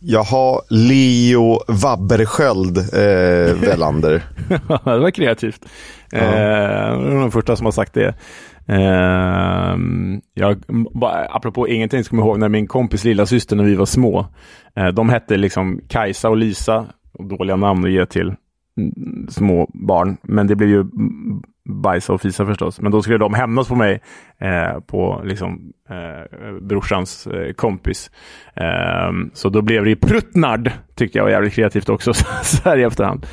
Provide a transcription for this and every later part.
Jaha, Leo Wabbersköld eh, Wellander. det var kreativt. Ja. Eh, det är den första som har sagt det. Eh, jag, apropå ingenting, så kommer jag ihåg när min kompis lilla syster när vi var små. Eh, de hette liksom Kajsa och Lisa, och dåliga namn att ge till små barn. Men det blev ju bajsa och fisa förstås. Men då skulle de hämnas på mig, eh, på liksom eh, brorsans eh, kompis. Eh, så då blev det ju Pruttnard, tyckte jag var jävligt kreativt också, så här i efterhand.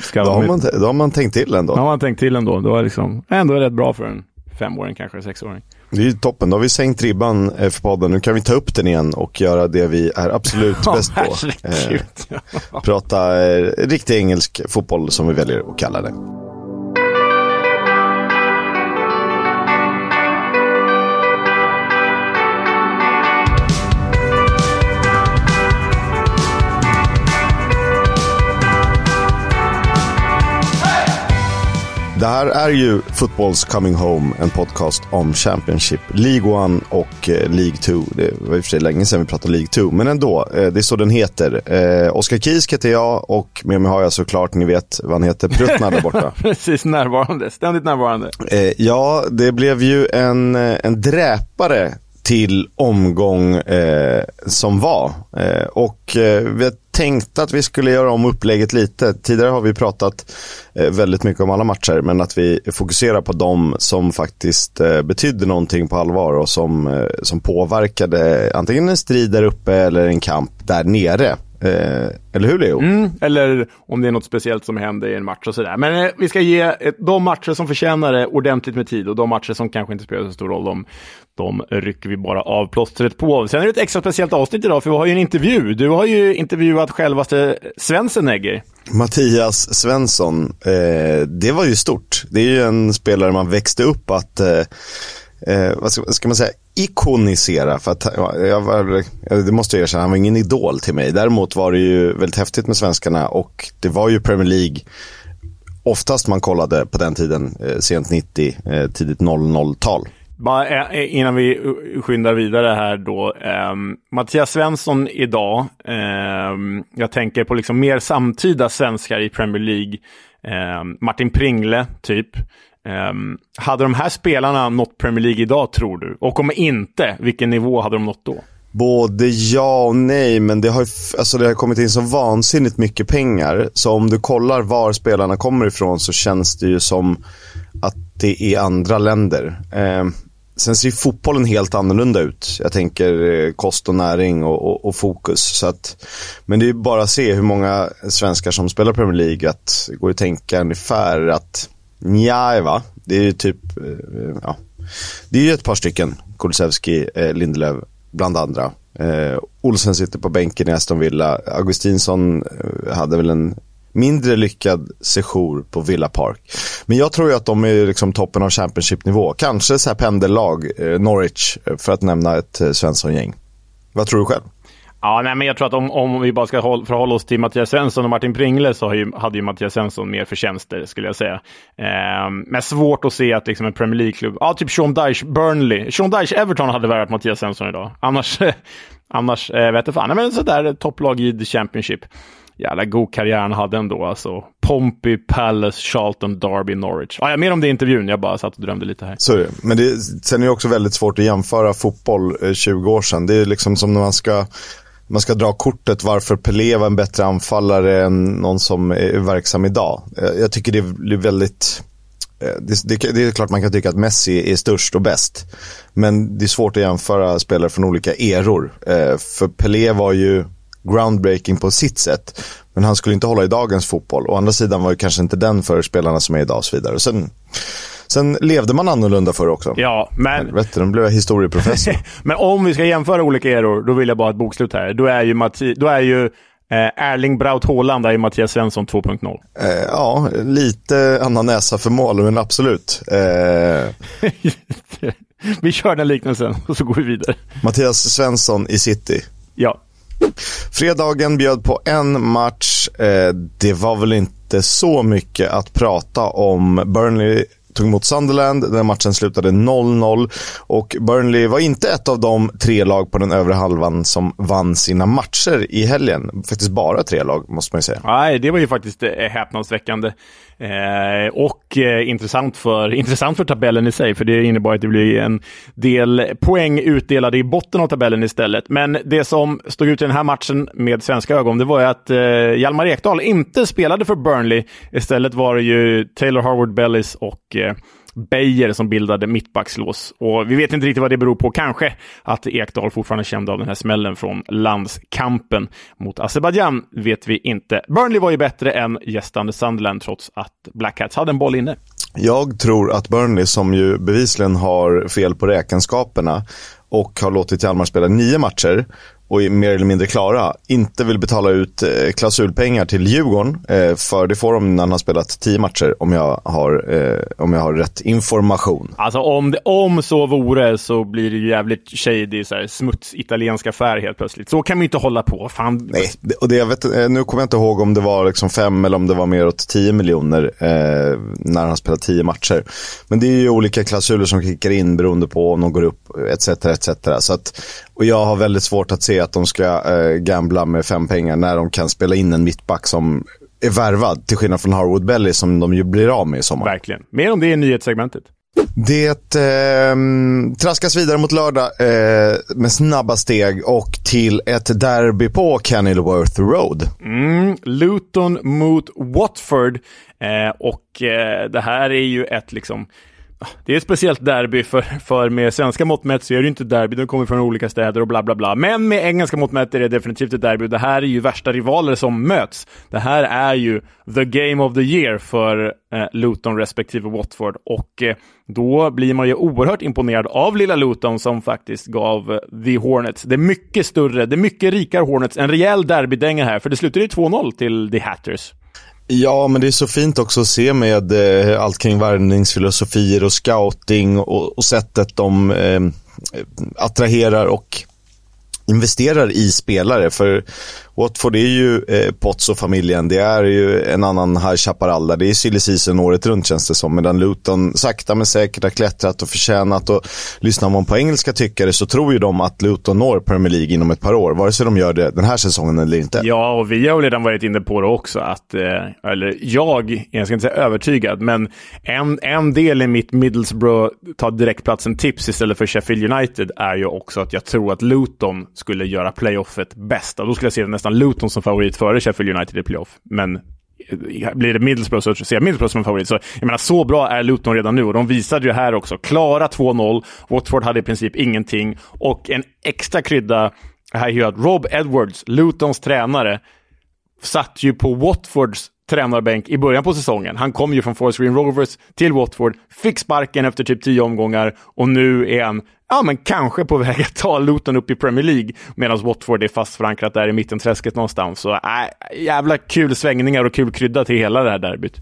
Ska då, har man, då har man tänkt till ändå. Då har man tänkt till ändå. Det var liksom ändå rätt bra för en femåring, kanske sexåring. Det är ju toppen, då har vi sänkt ribban eh, för podden. Nu kan vi ta upp den igen och göra det vi är absolut bäst på. Eh, prata eh, riktig engelsk fotboll som vi väljer att kalla det. Det här är ju Footballs Coming Home, en podcast om Championship, League 1 och eh, League 2. Det var i och för sig länge sedan vi pratade League 2, men ändå, eh, det är så den heter. Eh, Oskar Kisk heter jag och med mig har jag såklart, ni vet vad han heter, Pruttnar där borta. Precis, närvarande, ständigt närvarande. ja, det blev ju en, en dräpare till omgång eh, som var. Eh, och eh, vi tänkte att vi skulle göra om upplägget lite. Tidigare har vi pratat eh, väldigt mycket om alla matcher, men att vi fokuserar på de som faktiskt eh, betydde någonting på allvar och som, eh, som påverkade antingen en strid där uppe eller en kamp där nere. Eh, eller hur Leo? Mm, eller om det är något speciellt som händer i en match och sådär. Men eh, vi ska ge ett, de matcher som förtjänar det ordentligt med tid och de matcher som kanske inte spelar så stor roll, de, de rycker vi bara av plåstret på. Sen är det ett extra speciellt avsnitt idag, för vi har ju en intervju. Du har ju intervjuat självaste Svensenegger. Mattias Svensson, eh, det var ju stort. Det är ju en spelare man växte upp att eh, vad ska, ska, man säga, ikonisera. För att, jag var, det måste jag erkänna, han var ingen idol till mig. Däremot var det ju väldigt häftigt med svenskarna och det var ju Premier League oftast man kollade på den tiden, eh, sent 90, eh, tidigt 00-tal. Bara eh, innan vi skyndar vidare här då. Eh, Mattias Svensson idag, eh, jag tänker på liksom mer samtida svenskar i Premier League. Eh, Martin Pringle, typ. Um, hade de här spelarna nått Premier League idag, tror du? Och om inte, vilken nivå hade de nått då? Både ja och nej, men det har, alltså det har kommit in så vansinnigt mycket pengar. Så om du kollar var spelarna kommer ifrån så känns det ju som att det är andra länder. Eh, sen ser fotbollen helt annorlunda ut. Jag tänker eh, kost och näring och, och, och, fokus. Så att, men det är bara att se hur många svenskar som spelar Premier League. Att det går att tänka ungefär att Nja, va. Det är ju typ, eh, ja. Det är ju ett par stycken. Kulusevski, eh, Lindelöf, bland andra. Eh, Olsen sitter på bänken i Aston Villa. Augustinsson eh, hade väl en mindre lyckad sejour på Villa Park. Men jag tror ju att de är liksom toppen av Championship-nivå. Kanske så här pendellag, eh, Norwich, för att nämna ett eh, Svensson-gäng. Vad tror du själv? Ja, nej, men jag tror att om, om vi bara ska håll, förhålla oss till Mattias Svensson och Martin Pringle så ju, hade ju Mattias Svensson mer förtjänster skulle jag säga. Eh, men svårt att se att liksom en Premier League-klubb, ja typ Sean Dyche, Burnley, Sean Dyche Everton hade värvat Mattias Svensson idag. Annars, annars eh, vet jag fan, nej, men sådär topplag i the Championship. Jävla god karriär han hade ändå alltså. Pompey, Palace, Charlton, Derby, Norwich. Ah, ja, mer om det i intervjun, jag bara satt och drömde lite här. Så är det. Men det, sen är det också väldigt svårt att jämföra fotboll eh, 20 år sedan. Det är liksom som när man ska man ska dra kortet varför Pelé var en bättre anfallare än någon som är verksam idag. Eh, jag tycker det är väldigt... Eh, det, det, det, är klart man kan tycka att Messi är störst och bäst. Men det är svårt att jämföra spelare från olika eror. Eh, för Pelé var ju groundbreaking på sitt sätt. Men han skulle inte hålla i dagens fotboll. Å andra sidan var ju kanske inte den för spelarna som är idag och så vidare. Sen, Sen levde man annorlunda förr också. Ja, men... Helvete, nu blev jag historieprofessor. men om vi ska jämföra olika eror, då vill jag bara ha ett bokslut här. Då är ju, Matti... då är ju eh, Erling Braut Haaland är ju Mattias Svensson 2.0. Eh, ja, lite annan näsa för mål, men absolut. Eh... vi kör den liknelsen och så går vi vidare. Mattias Svensson i City. Ja. Fredagen bjöd på en match. Eh, det var väl inte så mycket att prata om. Burnley tog emot Sunderland. Den matchen slutade 0-0 och Burnley var inte ett av de tre lag på den övre halvan som vann sina matcher i helgen. Faktiskt bara tre lag, måste man ju säga. Nej, det var ju faktiskt eh, häpnadsväckande. Eh, och eh, intressant, för, intressant för tabellen i sig, för det innebar att det blir en del poäng utdelade i botten av tabellen istället. Men det som stod ut i den här matchen med svenska ögon, det var ju att eh, Hjalmar Ekdal inte spelade för Burnley. Istället var det ju Taylor Harvard Bellis och eh, Beijer som bildade mittbackslås. Och vi vet inte riktigt vad det beror på. Kanske att Ekdal fortfarande kände av den här smällen från landskampen mot Azerbajdzjan vet vi inte. Burnley var ju bättre än gästande Sunderland trots att Black Cats hade en boll inne. Jag tror att Burnley, som ju bevisligen har fel på räkenskaperna och har låtit Hjalmar spela nio matcher, och är mer eller mindre klara, inte vill betala ut eh, klausulpengar till Djurgården. Eh, för det får de när han har spelat tio matcher, om jag har, eh, om jag har rätt information. Alltså om, det, om så vore så blir det ju jävligt shady, så här, smuts italiensk affär helt plötsligt. Så kan man inte hålla på. Fan. Nej, och det, jag vet, eh, nu kommer jag inte ihåg om det var liksom fem eller om det var mer åt tio miljoner eh, när han spelat tio matcher. Men det är ju olika klausuler som kickar in beroende på om de går upp, etc. etc. Så att, och jag har väldigt svårt att se att de ska eh, gambla med fem pengar när de kan spela in en mittback som är värvad, till skillnad från Harwood Belly som de ju blir av med i sommar. Verkligen. Mer om det i nyhetssegmentet. Det eh, traskas vidare mot lördag eh, med snabba steg och till ett derby på Kenilworth Road. Mm, Luton mot Watford. Eh, och eh, det här är ju ett liksom det är ett speciellt derby, för, för med svenska mått mätt så är det ju inte derby, de kommer från olika städer och bla bla bla. Men med engelska mått mätt är det definitivt ett derby. Det här är ju värsta rivaler som möts. Det här är ju the game of the year för eh, Luton respektive Watford och eh, då blir man ju oerhört imponerad av lilla Luton som faktiskt gav eh, The Hornets det mycket större, det mycket rikare Hornets en rejäl derbydänga här, för det slutade ju 2-0 till The Hatters. Ja, men det är så fint också att se med eh, allt kring värvningsfilosofier och scouting och, och sättet de eh, attraherar och investerar i spelare. För Watford är ju eh, Potts och familjen. Det är ju en annan High Chaparral där. Det är silly season året runt känns det som. Medan Luton sakta men säkert har klättrat och förtjänat. Och lyssnar man på engelska tyckare så tror ju de att Luton når Premier League inom ett par år. Vare sig de gör det den här säsongen eller inte. Ja, och vi har väl redan varit inne på det också. Att, eh, eller jag, jag ska inte säga övertygad, men en, en del i mitt Middlesbrough ta direktplatsen tips istället för Sheffield United är ju också att jag tror att Luton skulle göra playoffet bäst. Och då skulle jag se det nästan nästan Luton som favorit före Sheffield United i playoff. Men eh, blir det Middlesbrough så ser jag Middlesbrough som en favorit. Så jag menar, så bra är Luton redan nu och de visade ju här också. Klara 2-0. Watford hade i princip ingenting och en extra krydda här är ju att Rob Edwards, Lutons tränare, satt ju på Watfords tränarbänk i början på säsongen. Han kom ju från Forest Green Rovers till Watford, fick sparken efter typ tio omgångar och nu är han ja, men kanske på väg att ta Luton upp i Premier League medan Watford är fast förankrat där i mittenträsket någonstans. Så äh, jävla kul svängningar och kul krydda till hela det här derbyt.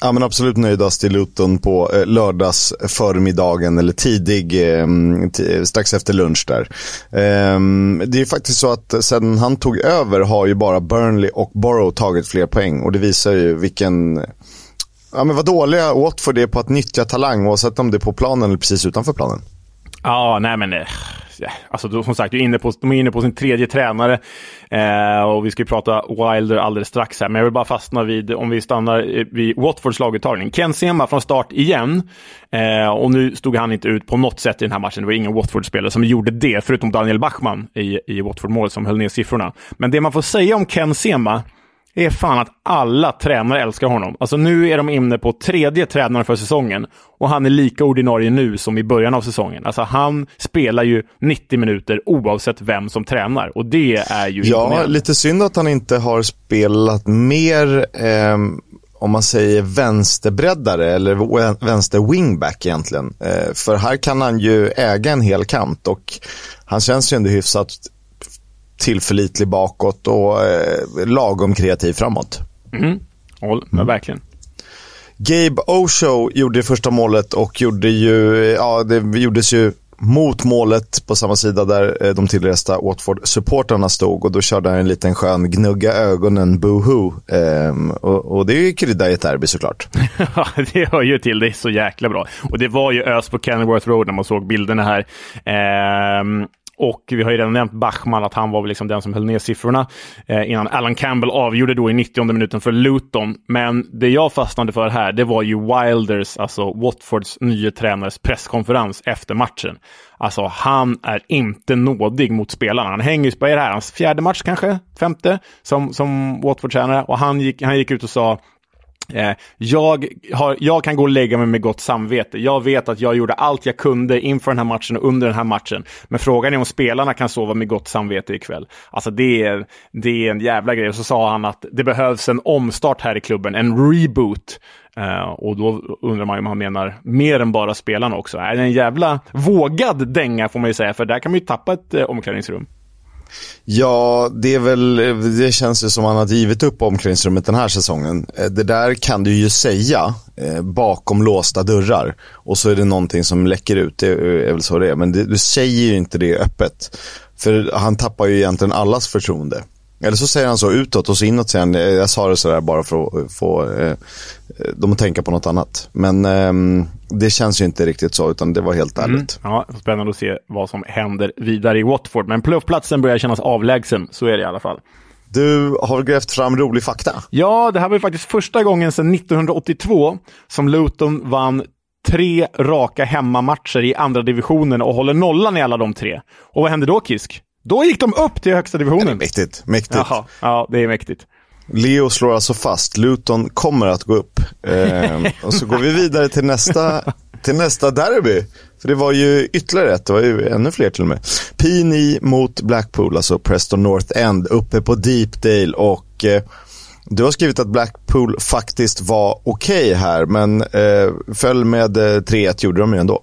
Ja men absolut nöjdast i Luton på eh, lördags förmiddagen eller tidig, eh, strax efter lunch där. Eh, det är faktiskt så att sedan han tog över har ju bara Burnley och Borough tagit fler poäng och det visar ju vilken Ja men vad dåliga Watford är på att nyttja talang oavsett om det är på planen eller precis utanför planen. Ja, nej men eh, Ja, alltså, som sagt, de är inne på, de är inne på sin tredje tränare eh, och vi ska ju prata Wilder alldeles strax här, men jag vill bara fastna vid, om vi stannar eh, vid Watfords laguttagning. Ken Sema från start igen eh, och nu stod han inte ut på något sätt i den här matchen. Det var ingen Watford-spelare som gjorde det, förutom Daniel Bachman i, i Watford-målet som höll ner siffrorna. Men det man får säga om Ken Sema är fan att alla tränare älskar honom. Alltså nu är de inne på tredje tränaren för säsongen och han är lika ordinarie nu som i början av säsongen. Alltså han spelar ju 90 minuter oavsett vem som tränar och det är ju Ja, lite synd att han inte har spelat mer eh, om man säger vänsterbreddare eller vänster wingback egentligen. Eh, för här kan han ju äga en hel kant och han känns ju ändå hyfsat tillförlitlig bakåt och eh, lagom kreativ framåt. Mm. All, mm. Verkligen. Gabe Osho gjorde första målet och gjorde ju, ja det gjordes ju mot målet på samma sida där eh, de tillresta Watford-supportrarna stod och då körde han en liten skön gnugga ögonen boohoo. Ehm, och, och det är ju krydda i ett derby såklart. Ja, det hör ju till. Det är så jäkla bra. Och det var ju ös på Kenilworth Road när man såg bilderna här. Ehm, och vi har ju redan nämnt Bachman, att han var väl liksom den som höll ner siffrorna eh, innan Alan Campbell avgjorde då i 90 minuten för Luton. Men det jag fastnade för här, det var ju Wilders, alltså Watfords nya tränares presskonferens efter matchen. Alltså, han är inte nådig mot spelarna. Han hänger ju, på det här, hans fjärde match kanske? Femte? Som, som Watford-tränare. Och han gick, han gick ut och sa Eh, jag, har, jag kan gå och lägga mig med gott samvete. Jag vet att jag gjorde allt jag kunde inför den här matchen och under den här matchen. Men frågan är om spelarna kan sova med gott samvete ikväll. Alltså det är, det är en jävla grej. Och så sa han att det behövs en omstart här i klubben, en reboot. Uh, och då undrar man ju om han menar mer än bara spelarna också. Är det en jävla vågad dänga får man ju säga, för där kan man ju tappa ett uh, omklädningsrum. Ja, det är väl, det känns ju som att han har givit upp omklädningsrummet den här säsongen. Eh, det där kan du ju säga eh, bakom låsta dörrar och så är det någonting som läcker ut, det är väl så det är. Men det, du säger ju inte det öppet. För han tappar ju egentligen allas förtroende. Eller så säger han så utåt och så inåt han, eh, jag sa det sådär bara för att få eh, dem att tänka på något annat. Men eh, det känns ju inte riktigt så, utan det var helt mm. ärligt. Mm. Ja, spännande att se vad som händer vidare i Watford. Men playoffplatsen börjar kännas avlägsen, så är det i alla fall. Du har grävt fram rolig fakta. Ja, det här var ju faktiskt första gången sedan 1982 som Luton vann tre raka hemmamatcher i andra divisionen och håller nollan i alla de tre. Och vad hände då, Kisk? Då gick de upp till högsta divisionen. Ja, mäktigt, mäktigt. Jaha, ja, det är mäktigt. Leo slår alltså fast, Luton kommer att gå upp. Eh, och så går vi vidare till nästa, till nästa derby. För det var ju ytterligare ett, det var ju ännu fler till och med. P9 mot Blackpool, alltså Preston North End, uppe på Deepdale. Och eh, du har skrivit att Blackpool faktiskt var okej okay här, men eh, föll med 3-1 eh, gjorde de ju ändå.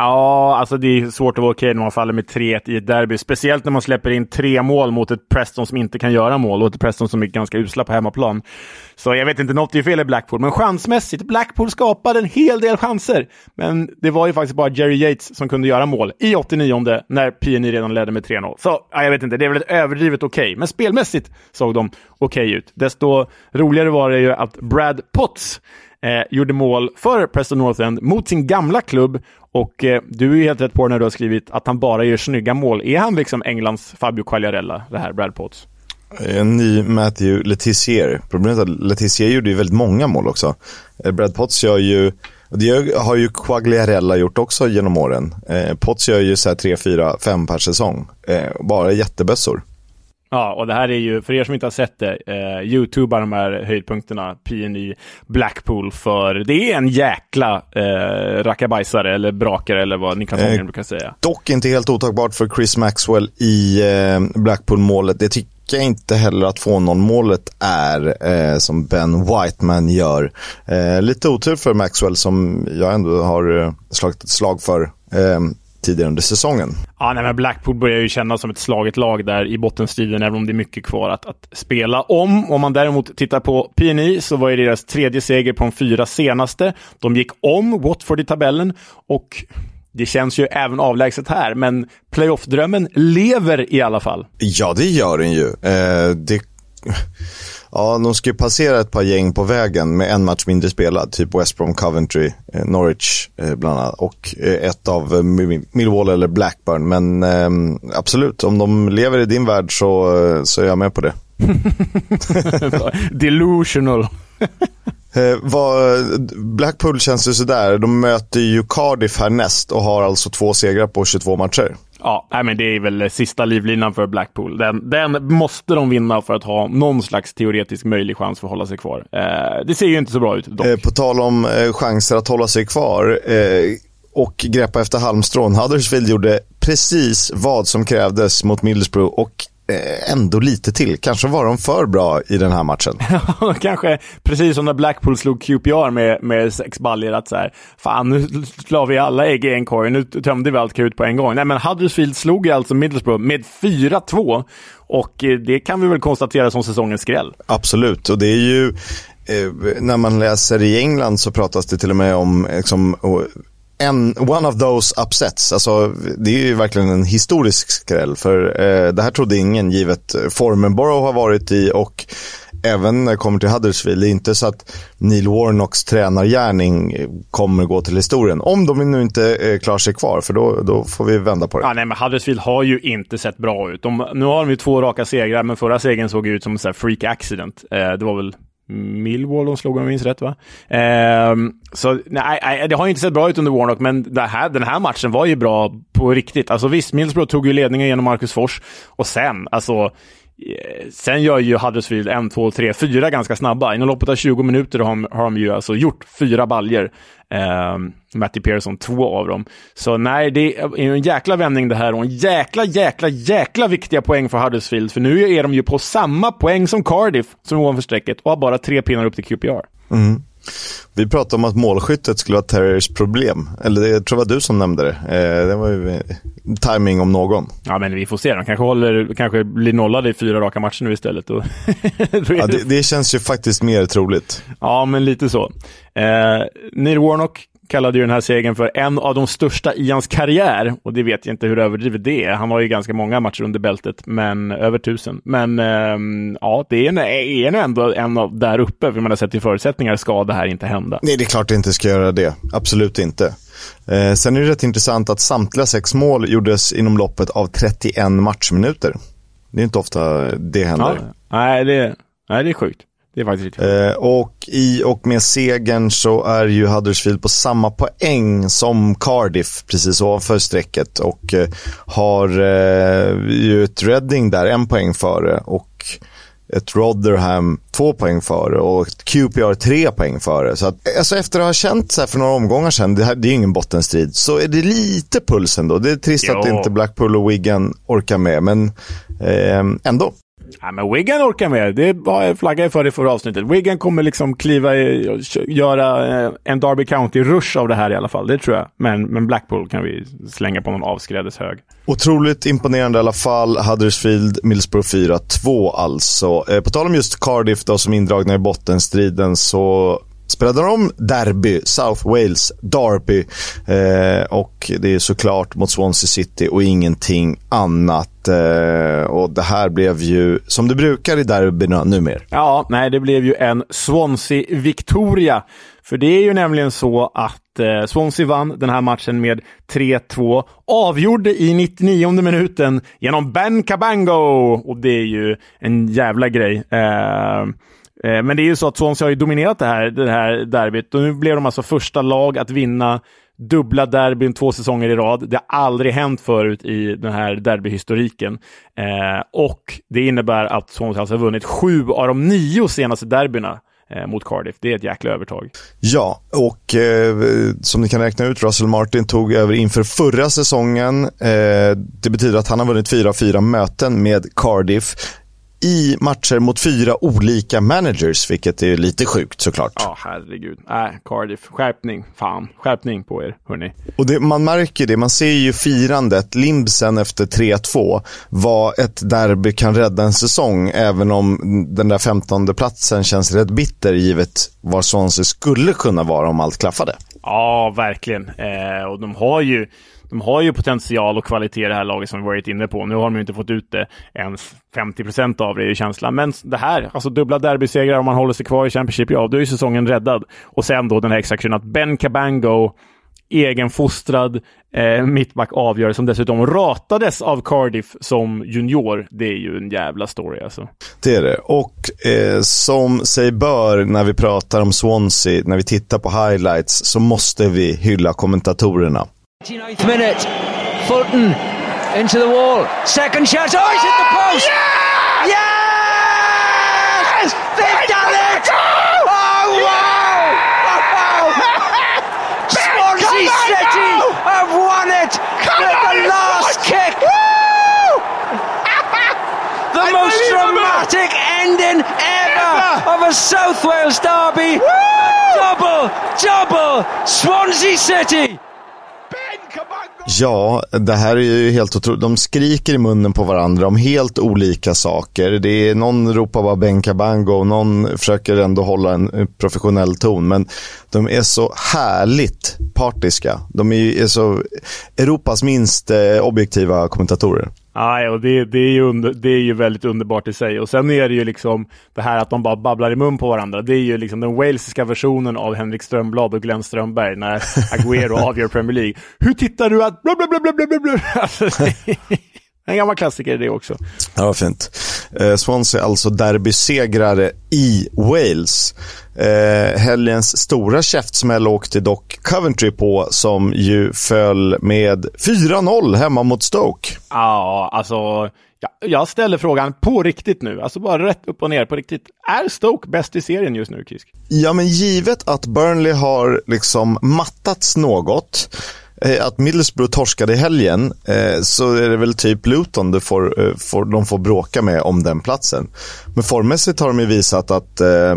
Ja, alltså det är svårt att vara okej när man faller med 3-1 i ett derby. Speciellt när man släpper in tre mål mot ett Preston som inte kan göra mål och ett Preston som är ganska usla på hemmaplan. Så jag vet inte, något är fel i Blackpool. Men chansmässigt, Blackpool skapade en hel del chanser. Men det var ju faktiskt bara Jerry Yates som kunde göra mål i 89 när PNI redan ledde med 3-0. Så ja, jag vet inte, det är väl ett överdrivet okej. Okay. Men spelmässigt såg de okej okay ut. Desto roligare var det ju att Brad Potts eh, gjorde mål för Preston North End mot sin gamla klubb och eh, du är ju helt rätt på när du har skrivit att han bara gör snygga mål. Är han liksom Englands Fabio Quagliarella, det här Brad Potts? Eh, en ny Matthew Letizier. Problemet är att Letizier gjorde ju väldigt många mål också. Eh, Brad Potts gör ju, det har ju Quagliarella gjort också genom åren. Eh, Potts gör ju så här 3, 4, 5 per säsong. Eh, bara jättebössor. Ja, och det här är ju, för er som inte har sett det, eh, Youtuba de här höjdpunkterna, PNI Blackpool, för det är en jäkla eh, rackabajsare eller brakare eller vad Niklas Ångren eh, brukar säga. Dock inte helt otagbart för Chris Maxwell i eh, Blackpool-målet. Det tycker jag inte heller att få någon målet är eh, som Ben Whiteman gör. Eh, lite otur för Maxwell som jag ändå har eh, slagit ett slag för eh, tidigare under säsongen. Ja, nej, men Blackpool börjar ju kännas som ett slaget lag där i bottenstriden, även om det är mycket kvar att, att spela om. Om man däremot tittar på PNI så var det deras tredje seger på de fyra senaste. De gick om Watford i tabellen och det känns ju även avlägset här, men playoff-drömmen lever i alla fall. Ja, det gör den ju. Eh, det Ja, de ska ju passera ett par gäng på vägen med en match mindre spelad. Typ West Brom, Coventry, eh, Norwich eh, bland annat. Och eh, ett av Millwall eller Blackburn. Men ehm, absolut, om de lever i din värld så, så är jag med på det. Delusional. Eh, vad, Blackpool känns ju sådär. De möter ju Cardiff härnäst och har alltså två segrar på 22 matcher. Ja, men det är väl sista livlinan för Blackpool. Den, den måste de vinna för att ha någon slags teoretisk möjlig chans för att hålla sig kvar. Eh, det ser ju inte så bra ut dock. Eh, på tal om eh, chanser att hålla sig kvar eh, och greppa efter halmstrån. Huddersfield gjorde precis vad som krävdes mot Middlesbrough och ändå lite till. Kanske var de för bra i den här matchen. Kanske precis som när Blackpool slog QPR med, med sex baljor att så här, fan nu la vi alla ägg i en korg, nu tömde vi allt krut på en gång. Nej men Huddersfield slog ju alltså Middlesbrough med 4-2 och eh, det kan vi väl konstatera som säsongens skräll. Absolut, och det är ju eh, när man läser i England så pratas det till och med om liksom, en, one of those upsets. Alltså, det är ju verkligen en historisk skräll. För eh, det här trodde ingen, givet formen Borough har varit i och även när det kommer till Huddersfield. Det är inte så att Neil Warnocks tränargärning kommer gå till historien. Om de nu inte eh, klarar sig kvar, för då, då får vi vända på det. Ja, nej, men Huddersfield har ju inte sett bra ut. De, nu har de ju två raka segrar, men förra segern såg ut som en freak accident. Eh, det var väl Millwall de slog om jag minns rätt va? Eh, så nej, det har inte sett bra ut under Warnock, men här, den här matchen var ju bra på riktigt. Alltså visst, Middlesbrough tog ju ledningen genom Marcus Fors och sen, alltså Eh, sen gör ju Huddersfield en, två, tre, fyra ganska snabba. Inom loppet av 20 minuter har, har de ju alltså gjort fyra baljer. Eh, Matty Pearson, två av dem. Så nej, det är en jäkla vändning det här och en jäkla, jäkla, jäkla viktiga poäng för Huddersfield. För nu är de ju på samma poäng som Cardiff, som är ovanför strecket, och har bara tre pinnar upp till QPR. Mm. Vi pratade om att målskyttet skulle vara Terriers problem. Eller jag tror det var du som nämnde det. Eh, det var ju eh, timing om någon. Ja, men vi får se. De kanske, håller, kanske blir nollade i fyra raka matcher nu istället. Och ja, det, det, känns ju faktiskt mer troligt. Ja, men lite så. Eh, Neil Warnock kallade ju den här segern för en av de största i hans karriär. Och det vet jag inte hur överdrivet det är. Han har ju ganska många matcher under bältet, men över tusen. Men ähm, ja, det är, är ändå en av där uppe. För man har sett till förutsättningar ska det här inte hända. Nej, det är klart det inte ska göra det. Absolut inte. Eh, sen är det rätt intressant att samtliga sex mål gjordes inom loppet av 31 matchminuter. Det är inte ofta det händer. Ja, nej, det, nej, det är sjukt. Det är faktiskt riktigt. Eh, och i och med segern så är ju Huddersfield på samma poäng som Cardiff precis ovanför strecket och eh, har eh, ju ett Reading där en poäng före och ett Rotherham två poäng före och ett QPR tre poäng före. Så att, alltså efter att ha känt så här för några omgångar sedan, det, här, det är ingen bottenstrid, så är det lite puls ändå. Det är trist jo. att inte Blackpool och Wigan orkar med, men eh, ändå. Ja, men Wigan orkar med. Det flaggade jag för i förra avsnittet. Wigan kommer liksom kliva i, göra eh, en Derby County-rush av det här i alla fall. Det tror jag. Men, men Blackpool kan vi slänga på någon avskrädeshög. Otroligt imponerande i alla fall. Huddersfield, Middlesbrough 4-2 alltså. Eh, på tal om just Cardiff då, som indragna i bottenstriden så spelade de derby, South Wales Derby. Eh, och det är såklart mot Swansea City och ingenting annat. Eh, och det här blev ju, som det brukar i derbyna numera. Ja, nej, det blev ju en Swansea-Victoria. För det är ju nämligen så att eh, Swansea vann den här matchen med 3-2. Avgjorde i 99 minuten genom Ben Cabango. Och det är ju en jävla grej. Eh, Eh, men det är ju så att Swansea har ju dominerat det här, det här derbyt och nu blev de alltså första lag att vinna dubbla derbyn två säsonger i rad. Det har aldrig hänt förut i den här derbyhistoriken. Eh, och det innebär att Swansea alltså har vunnit sju av de nio senaste derbyna eh, mot Cardiff. Det är ett jäkla övertag. Ja, och eh, som ni kan räkna ut, Russell Martin tog över inför förra säsongen. Eh, det betyder att han har vunnit fyra av fyra möten med Cardiff i matcher mot fyra olika managers, vilket är lite sjukt såklart. Ja, herregud. Äh, Cardiff, skärpning. Fan, skärpning på er, hörni. Och det, man märker det, man ser ju firandet. Limbsen efter 3-2 var ett derby kan rädda en säsong, även om den där 15 platsen känns rätt bitter givet var Swansea skulle kunna vara om allt klaffade. Ja, verkligen. Eh, och de har ju de har ju potential och kvalitet i det här laget som vi varit inne på. Nu har de ju inte fått ut det ens 50 procent av det är ju känslan. Men det här, alltså dubbla derbysegrar om man håller sig kvar i Championship, ja, då är ju säsongen räddad. Och sen då den här extra att Ben Cabango, egenfostrad eh, mittback avgör, som dessutom ratades av Cardiff som junior. Det är ju en jävla story alltså. Det är det. Och eh, som sig bör när vi pratar om Swansea, när vi tittar på highlights, så måste vi hylla kommentatorerna. 89th minute. Fulton into the wall. Second shot. Oh, he's hit the post. Yes! yes! They've done it! Oh, wow! Oh, wow! Swansea City have won it with the last kick. the most dramatic ending ever of a South Wales derby. Double, double, Swansea City. Ja, det här är ju helt otroligt. De skriker i munnen på varandra om helt olika saker. Det är, någon ropar bara benkabango och någon försöker ändå hålla en eh, professionell ton. Men de är så härligt partiska. De är, är så Europas minst eh, objektiva kommentatorer. Nej, och det, det, är ju under, det är ju väldigt underbart i sig. Och sen är det ju liksom det här att de bara babblar i mun på varandra. Det är ju liksom den walesiska versionen av Henrik Strömblad och Glenn Strömberg när Agüero avgör Premier League. Hur tittar du att... blablabla... Alltså, en gammal klassiker det också. Ja, fint. Eh, Swansea alltså derbysegrare i Wales. Eh, helgens stora käftsmäll åkte dock Coventry på som ju föll med 4-0 hemma mot Stoke. Ja, alltså ja, jag ställer frågan på riktigt nu, alltså bara rätt upp och ner på riktigt. Är Stoke bäst i serien just nu, Kisk? Ja, men givet att Burnley har liksom mattats något Eh, att Middlesbrough torskade i helgen eh, så är det väl typ Luton du får, eh, får, de får bråka med om den platsen. Men formmässigt har de ju visat att eh,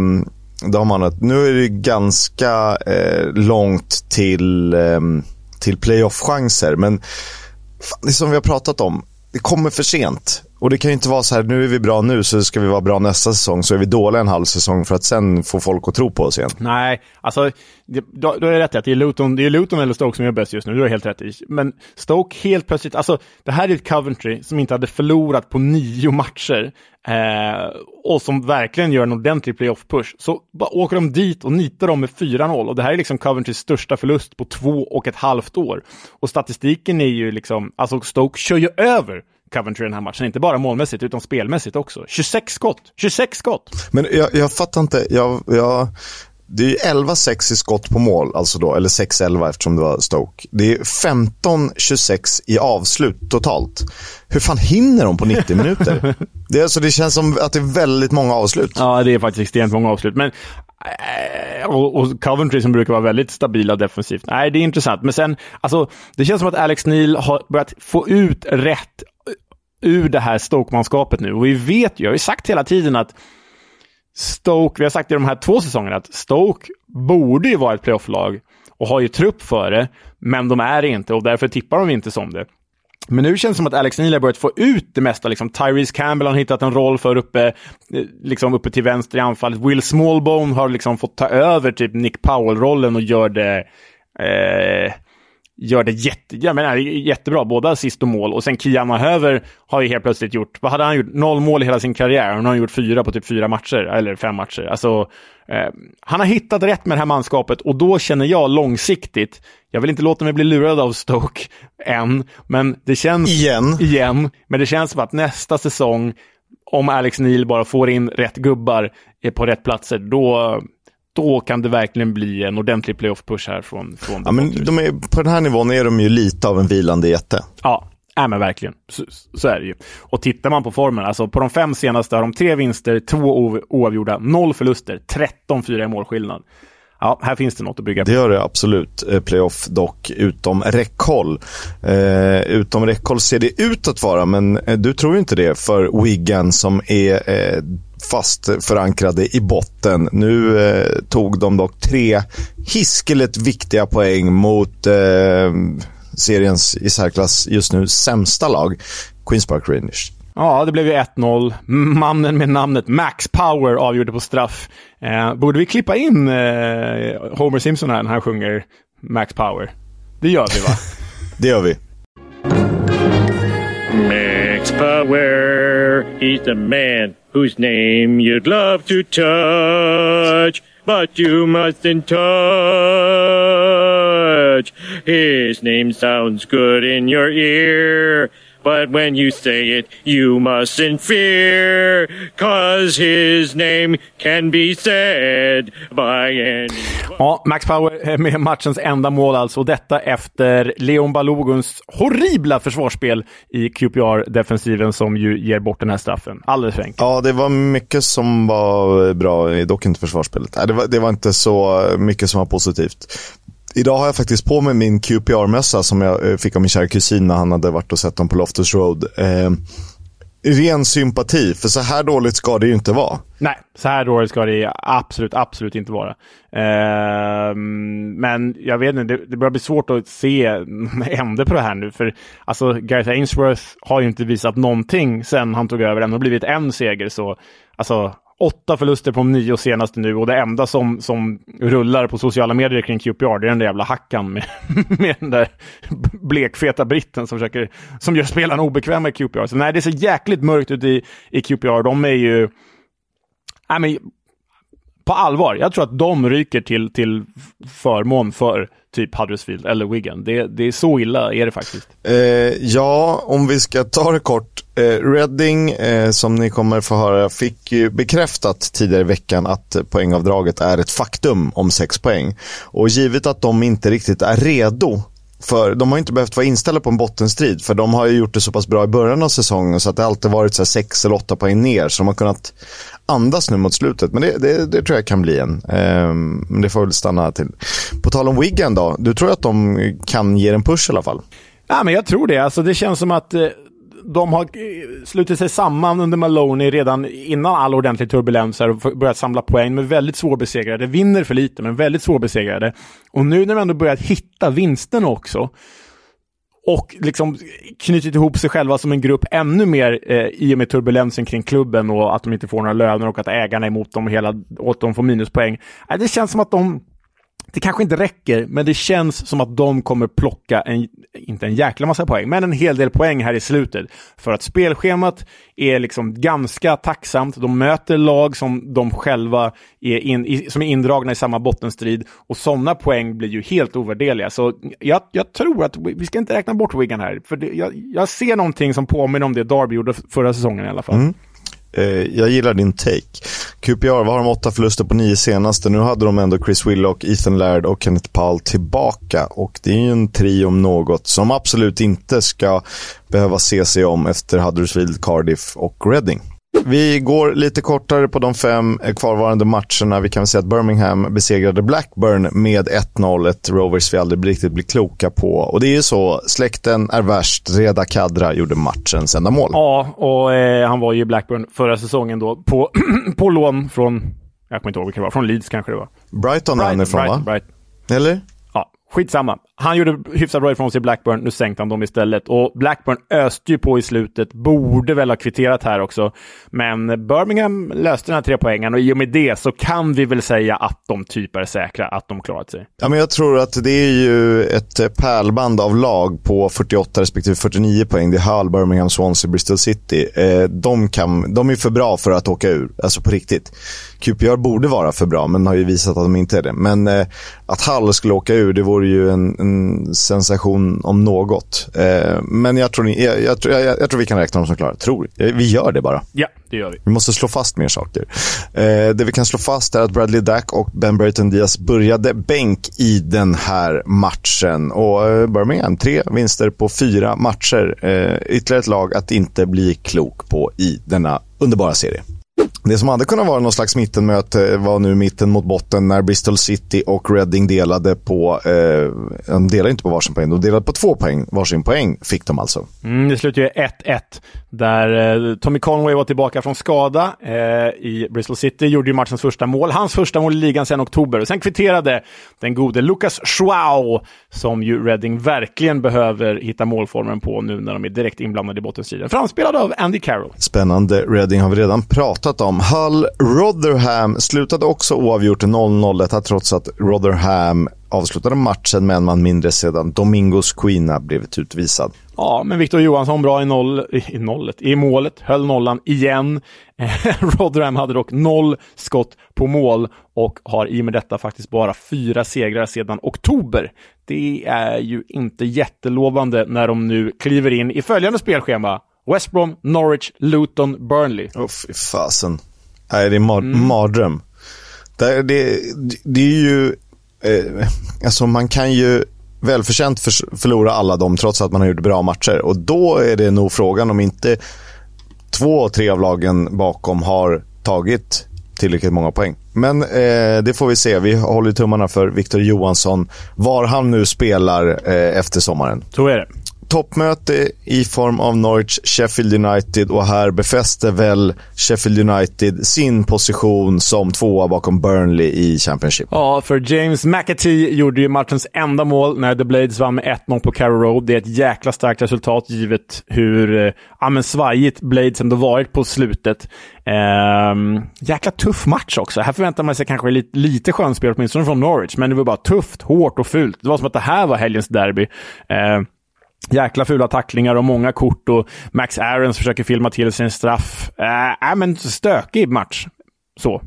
har att nu är det ganska eh, långt till, eh, till playoff-chanser. Men det som vi har pratat om, det kommer för sent. Och det kan ju inte vara så här, nu är vi bra nu så ska vi vara bra nästa säsong, så är vi dåliga en halv säsong för att sen få folk att tro på oss igen. Nej, alltså det, då, då är det rätt att det är, Luton, det är Luton eller Stoke som gör bäst just nu, du har helt rätt i. Men Stoke helt plötsligt, alltså det här är ett Coventry som inte hade förlorat på nio matcher eh, och som verkligen gör en ordentlig playoff-push. Så bara åker de dit och nitar dem med 4-0 och det här är liksom Coventrys största förlust på två och ett halvt år. Och statistiken är ju liksom, alltså Stoke kör ju över Coventry den här matchen. Inte bara målmässigt, utan spelmässigt också. 26 skott! 26 skott! Men jag, jag fattar inte. Jag, jag, det är ju 11-6 i skott på mål, alltså då, eller 6-11 eftersom det var Stoke. Det är 15-26 i avslut totalt. Hur fan hinner de på 90 minuter? det, alltså, det känns som att det är väldigt många avslut. Ja, det är faktiskt extremt många avslut. Men eh, och, och, Coventry som brukar vara väldigt stabila defensivt. Nej, det är intressant. Men sen, alltså, det känns som att Alex Neil har börjat få ut rätt ur det här Stoke-manskapet nu. Och vi vet ju, jag har ju sagt hela tiden att Stoke, vi har sagt i de här två säsongerna att Stoke borde ju vara ett playofflag och har ju trupp för det, men de är det inte och därför tippar de inte som det. Men nu känns det som att Alex Neil har börjat få ut det mesta. Liksom, Tyrese Campbell har hittat en roll för uppe, eh, liksom uppe till vänster i anfallet. Will Smallbone har liksom fått ta över typ Nick Powell-rollen och gör det eh, gör det jätte, jag menar, jättebra, både assist och mål. Och sen Kian Höver har ju helt plötsligt gjort, vad hade han gjort? Noll mål i hela sin karriär. Han har gjort fyra på typ fyra matcher, eller fem matcher. Alltså, eh, han har hittat rätt med det här manskapet och då känner jag långsiktigt, jag vill inte låta mig bli lurad av Stoke än, men det känns... Igen. Igen. Men det känns som att nästa säsong, om Alex Neil bara får in rätt gubbar på rätt platser, då, då kan det verkligen bli en ordentlig playoff-push här från, från ja, men de är, På den här nivån är de ju lite av en vilande jätte. Ja, Ja, men verkligen. Så, så, är det ju. Och tittar man på formen, alltså på de fem senaste har de tre vinster, två oavgjorda, noll förluster, 13-4 i målskillnad. Ja, här finns det något att bygga på. Det gör det absolut. Eh, playoff dock utom räckhåll. Eh, utom räckhåll ser det ut att vara, men eh, du tror inte det för Wigan som är eh, fast förankrade i botten. Nu eh, tog de dock tre hiskeligt viktiga poäng mot eh, seriens i särklass just nu sämsta lag, Queens Park Rangers. Ja, det blev ju 1-0. Mannen med namnet Max Power avgjorde på straff. Eh, borde vi klippa in eh, Homer Simpson här när han sjunger Max Power? Det gör vi va? det gör vi. Power, he's the man whose name you'd love to touch. But you mustn't touch. His name sounds good in your ear. But when you say it, you mustn't fear, cause his name can be said by anyone. Ja, Max Power med matchens enda mål alltså. Detta efter Leon Baloguns horribla försvarsspel i QPR-defensiven som ju ger bort den här straffen. Alldeles för enkelt. Ja, det var mycket som var bra, dock inte försvarsspelet. Det var, det var inte så mycket som var positivt. Idag har jag faktiskt på mig min QPR-mössa som jag eh, fick av min kära kusin när han hade varit och sett dem på Loftus Road. Eh, ren sympati, för så här dåligt ska det ju inte vara. Nej, så här dåligt ska det absolut, absolut inte vara. Eh, men jag vet inte, det, det börjar bli svårt att se ände på det här nu. För alltså, Gareth Ainsworth har ju inte visat någonting sen han tog över. Det har blivit en seger, så alltså, åtta förluster på de nio senaste nu och det enda som, som rullar på sociala medier kring QPR det är den där jävla hackan med, med den där blekfeta britten som, försöker, som gör spelarna obekväma i QPR. Så nej, det ser jäkligt mörkt ut i, i QPR. De är ju... Nej, men, på allvar, jag tror att de ryker till, till förmån för typ Huddersfield eller Wigan. Det, det är så illa är det faktiskt. Eh, ja, om vi ska ta det kort. Eh, Reading, eh, som ni kommer få höra, fick ju bekräftat tidigare i veckan att poängavdraget är ett faktum om sex poäng. Och givet att de inte riktigt är redo för de har inte behövt vara inställda på en bottenstrid för de har ju gjort det så pass bra i början av säsongen så att det alltid varit så sex eller åtta poäng ner så de har kunnat andas nu mot slutet. Men det, det, det tror jag kan bli en. Ehm, men det får väl stanna till. På tal om Wigan då, du tror att de kan ge en push i alla fall? Ja, men jag tror det. Alltså, det känns som att eh, de har eh, slutit sig samman under Maloney redan innan all ordentlig turbulens och börjat samla poäng, men väldigt svårbesegrade. Vinner för lite, men väldigt svårbesegrade. Och nu när de ändå börjat hitta vinsten också, och liksom knutit ihop sig själva som en grupp ännu mer eh, i och med turbulensen kring klubben och att de inte får några löner och att ägarna är emot dem och hela, och att de får minuspoäng. Äh, det känns som att de det kanske inte räcker, men det känns som att de kommer plocka, en, inte en jäkla massa poäng, men en hel del poäng här i slutet. För att spelschemat är liksom ganska tacksamt. De möter lag som de själva är, in, som är indragna i samma bottenstrid och sådana poäng blir ju helt ovärderliga. Så jag, jag tror att vi ska inte räkna bort Wigan här, för det, jag, jag, ser någonting som påminner om det Darby gjorde förra säsongen i alla fall. Mm. Eh, jag gillar din take. QPR, vad har de åtta förluster på nio senaste? Nu hade de ändå Chris Willock, Ethan Laird och Kenneth Paul tillbaka. Och det är ju en trio om något som absolut inte ska behöva se sig om efter Huddersfield, Cardiff och Reading. Vi går lite kortare på de fem kvarvarande matcherna. Vi kan väl säga att Birmingham besegrade Blackburn med 1-0. Ett Rovers vi aldrig riktigt blir kloka på. Och det är ju så, släkten är värst. Reda Kadra gjorde matchens enda mål. Ja, och eh, han var ju i Blackburn förra säsongen då på, på lån från, jag kommer inte ihåg vilka det var, från Leeds kanske det var. Brighton är han ifrån va? Brighton. Eller? Skitsamma. Han gjorde hyfsat bra ifrån sig i Blackburn, nu sänkte han dem istället. Och Blackburn öste ju på i slutet, borde väl ha kvitterat här också. Men Birmingham löste den här tre poängen och i och med det så kan vi väl säga att de typ är säkra, att de klarat sig. Ja, men jag tror att det är ju ett eh, pärlband av lag på 48 respektive 49 poäng. Det är Hull, Birmingham, Swansea, Bristol City. Eh, de, kan, de är för bra för att åka ur, alltså på riktigt. QPR borde vara för bra, men har ju visat att de inte är det. Men eh, att Hull skulle åka ur, det vore ju en, en sensation om något. Eh, men jag tror, jag, jag, jag, jag, tror vi kan räkna dem som klara. Tror. Vi gör det bara. Ja, det gör vi. Vi måste slå fast mer saker. Eh, det vi kan slå fast är att Bradley Dack och Ben Brayton Diaz började bänk i den här matchen. Och eh, Birmingham, tre vinster på fyra matcher. Eh, ytterligare ett lag att inte bli klok på i denna underbara serie. Det som hade kunnat vara någon slags mittenmöte var nu mitten mot botten när Bristol City och Reading delade på, eh, de delade inte på varsin poäng, de delade på två poäng. Varsin poäng fick de alltså. Mm, det slutade ju 1-1 där eh, Tommy Conway var tillbaka från skada eh, i Bristol City, gjorde ju matchens första mål. Hans första mål i ligan sedan oktober. Och sen kvitterade den gode Lucas Schwau som ju Reading verkligen behöver hitta målformen på nu när de är direkt inblandade i bottenstriden. Framspelad av Andy Carroll. Spännande. Reading har vi redan pratat om. Hull Rotherham slutade också oavgjort 0-0, detta trots att Rotherham avslutade matchen med en man mindre sedan Domingos Quina blivit utvisad. Ja, men Victor Johansson bra i, noll, i, nollet, i målet, höll nollan igen. Eh, Rotherham hade dock noll skott på mål och har i och med detta faktiskt bara fyra segrar sedan oktober. Det är ju inte jättelovande när de nu kliver in i följande spelschema. West Brom, Norwich, Luton, Burnley. Åh, oh, fy fasen. Nej, det är mar mm. mardröm. Det, det, det är ju... Eh, alltså man kan ju välförtjänt för, förlora alla dem trots att man har gjort bra matcher. Och då är det nog frågan om inte två, tre av lagen bakom har tagit tillräckligt många poäng. Men eh, det får vi se. Vi håller tummarna för Victor Johansson, var han nu spelar eh, efter sommaren. Så är det toppmöte i form av Norwich Sheffield United och här befäster väl Sheffield United sin position som tvåa bakom Burnley i Championship. Ja, för James McAtee gjorde ju matchens enda mål när The Blades vann med 1-0 på Carrow Road. Det är ett jäkla starkt resultat givet hur eh, ja, men svajigt Blades ändå varit på slutet. Ehm, jäkla tuff match också. Här förväntar man sig kanske lite, lite skönspel, åtminstone från Norwich, men det var bara tufft, hårt och fult. Det var som att det här var helgens derby. Ehm, Jäkla fula tacklingar och många kort och Max Aarons försöker filma till sin straff. Äh, äh, men stökig match. Så.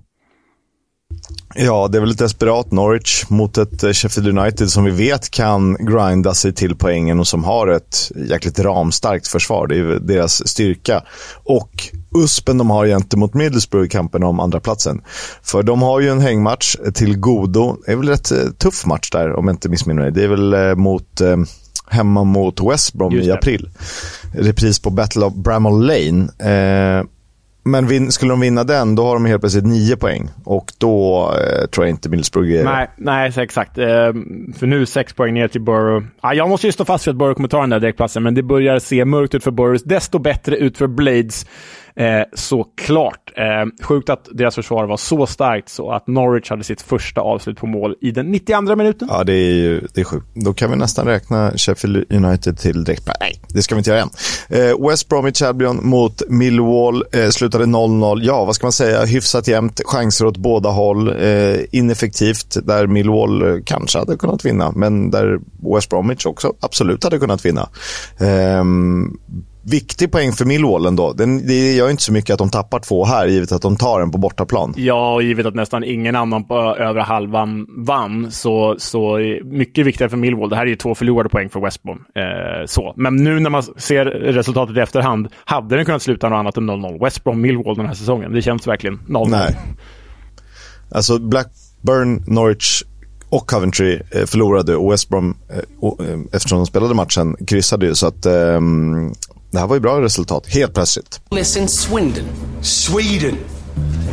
Ja, det är väl ett desperat Norwich mot ett eh, Sheffield United som vi vet kan grinda sig till poängen och som har ett jäkligt ramstarkt försvar. Det är deras styrka. Och USPen de har gentemot Middlesbrough i kampen om andra platsen. För de har ju en hängmatch till godo. Det är väl rätt eh, tuff match där om jag inte missminner mig. Det är väl eh, mot eh, hemma mot West Brom i april. Repris på Battle of Bramall Lane. Eh, men vin, skulle de vinna den, då har de helt plötsligt nio poäng. Och då eh, tror jag inte Middlesbrough är... Nej, nej exakt. Eh, för nu sex poäng ner till Borough. Ah, jag måste ju stå fast vid att Borough kommer ta den där direktplatsen, men det börjar se mörkt ut för Borough. Desto bättre ut för Blades. Eh, såklart. Eh, sjukt att deras försvar var så starkt så att Norwich hade sitt första avslut på mål i den 92 minuten. Ja, det är ju det är sjukt. Då kan vi nästan räkna Sheffield United till direkt. Nej, det ska vi inte göra än. Eh, West Bromwich Albion mot Millwall eh, slutade 0-0. Ja, vad ska man säga? Hyfsat jämnt. Chanser åt båda håll. Eh, ineffektivt där Millwall eh, kanske hade kunnat vinna, men där West Bromwich också absolut hade kunnat vinna. Ehm, Viktig poäng för Millwall ändå. Den, det gör inte så mycket att de tappar två här, givet att de tar en på bortaplan. Ja, och givet att nästan ingen annan på övre halvan vann, så, så mycket viktigare för Millwall. Det här är ju två förlorade poäng för West Brom. Eh, så. Men nu när man ser resultatet i efterhand, hade den kunnat sluta något annat än 0-0. West Brom, Millwall den här säsongen. Det känns verkligen 0-0. Nej. Alltså Blackburn, Norwich och Coventry eh, förlorade och West Brom, eh, eh, eftersom de spelade matchen, kryssade ju. Så att ehm, det här var ju bra resultat, helt plötsligt. Listen, Swindon. Sweden.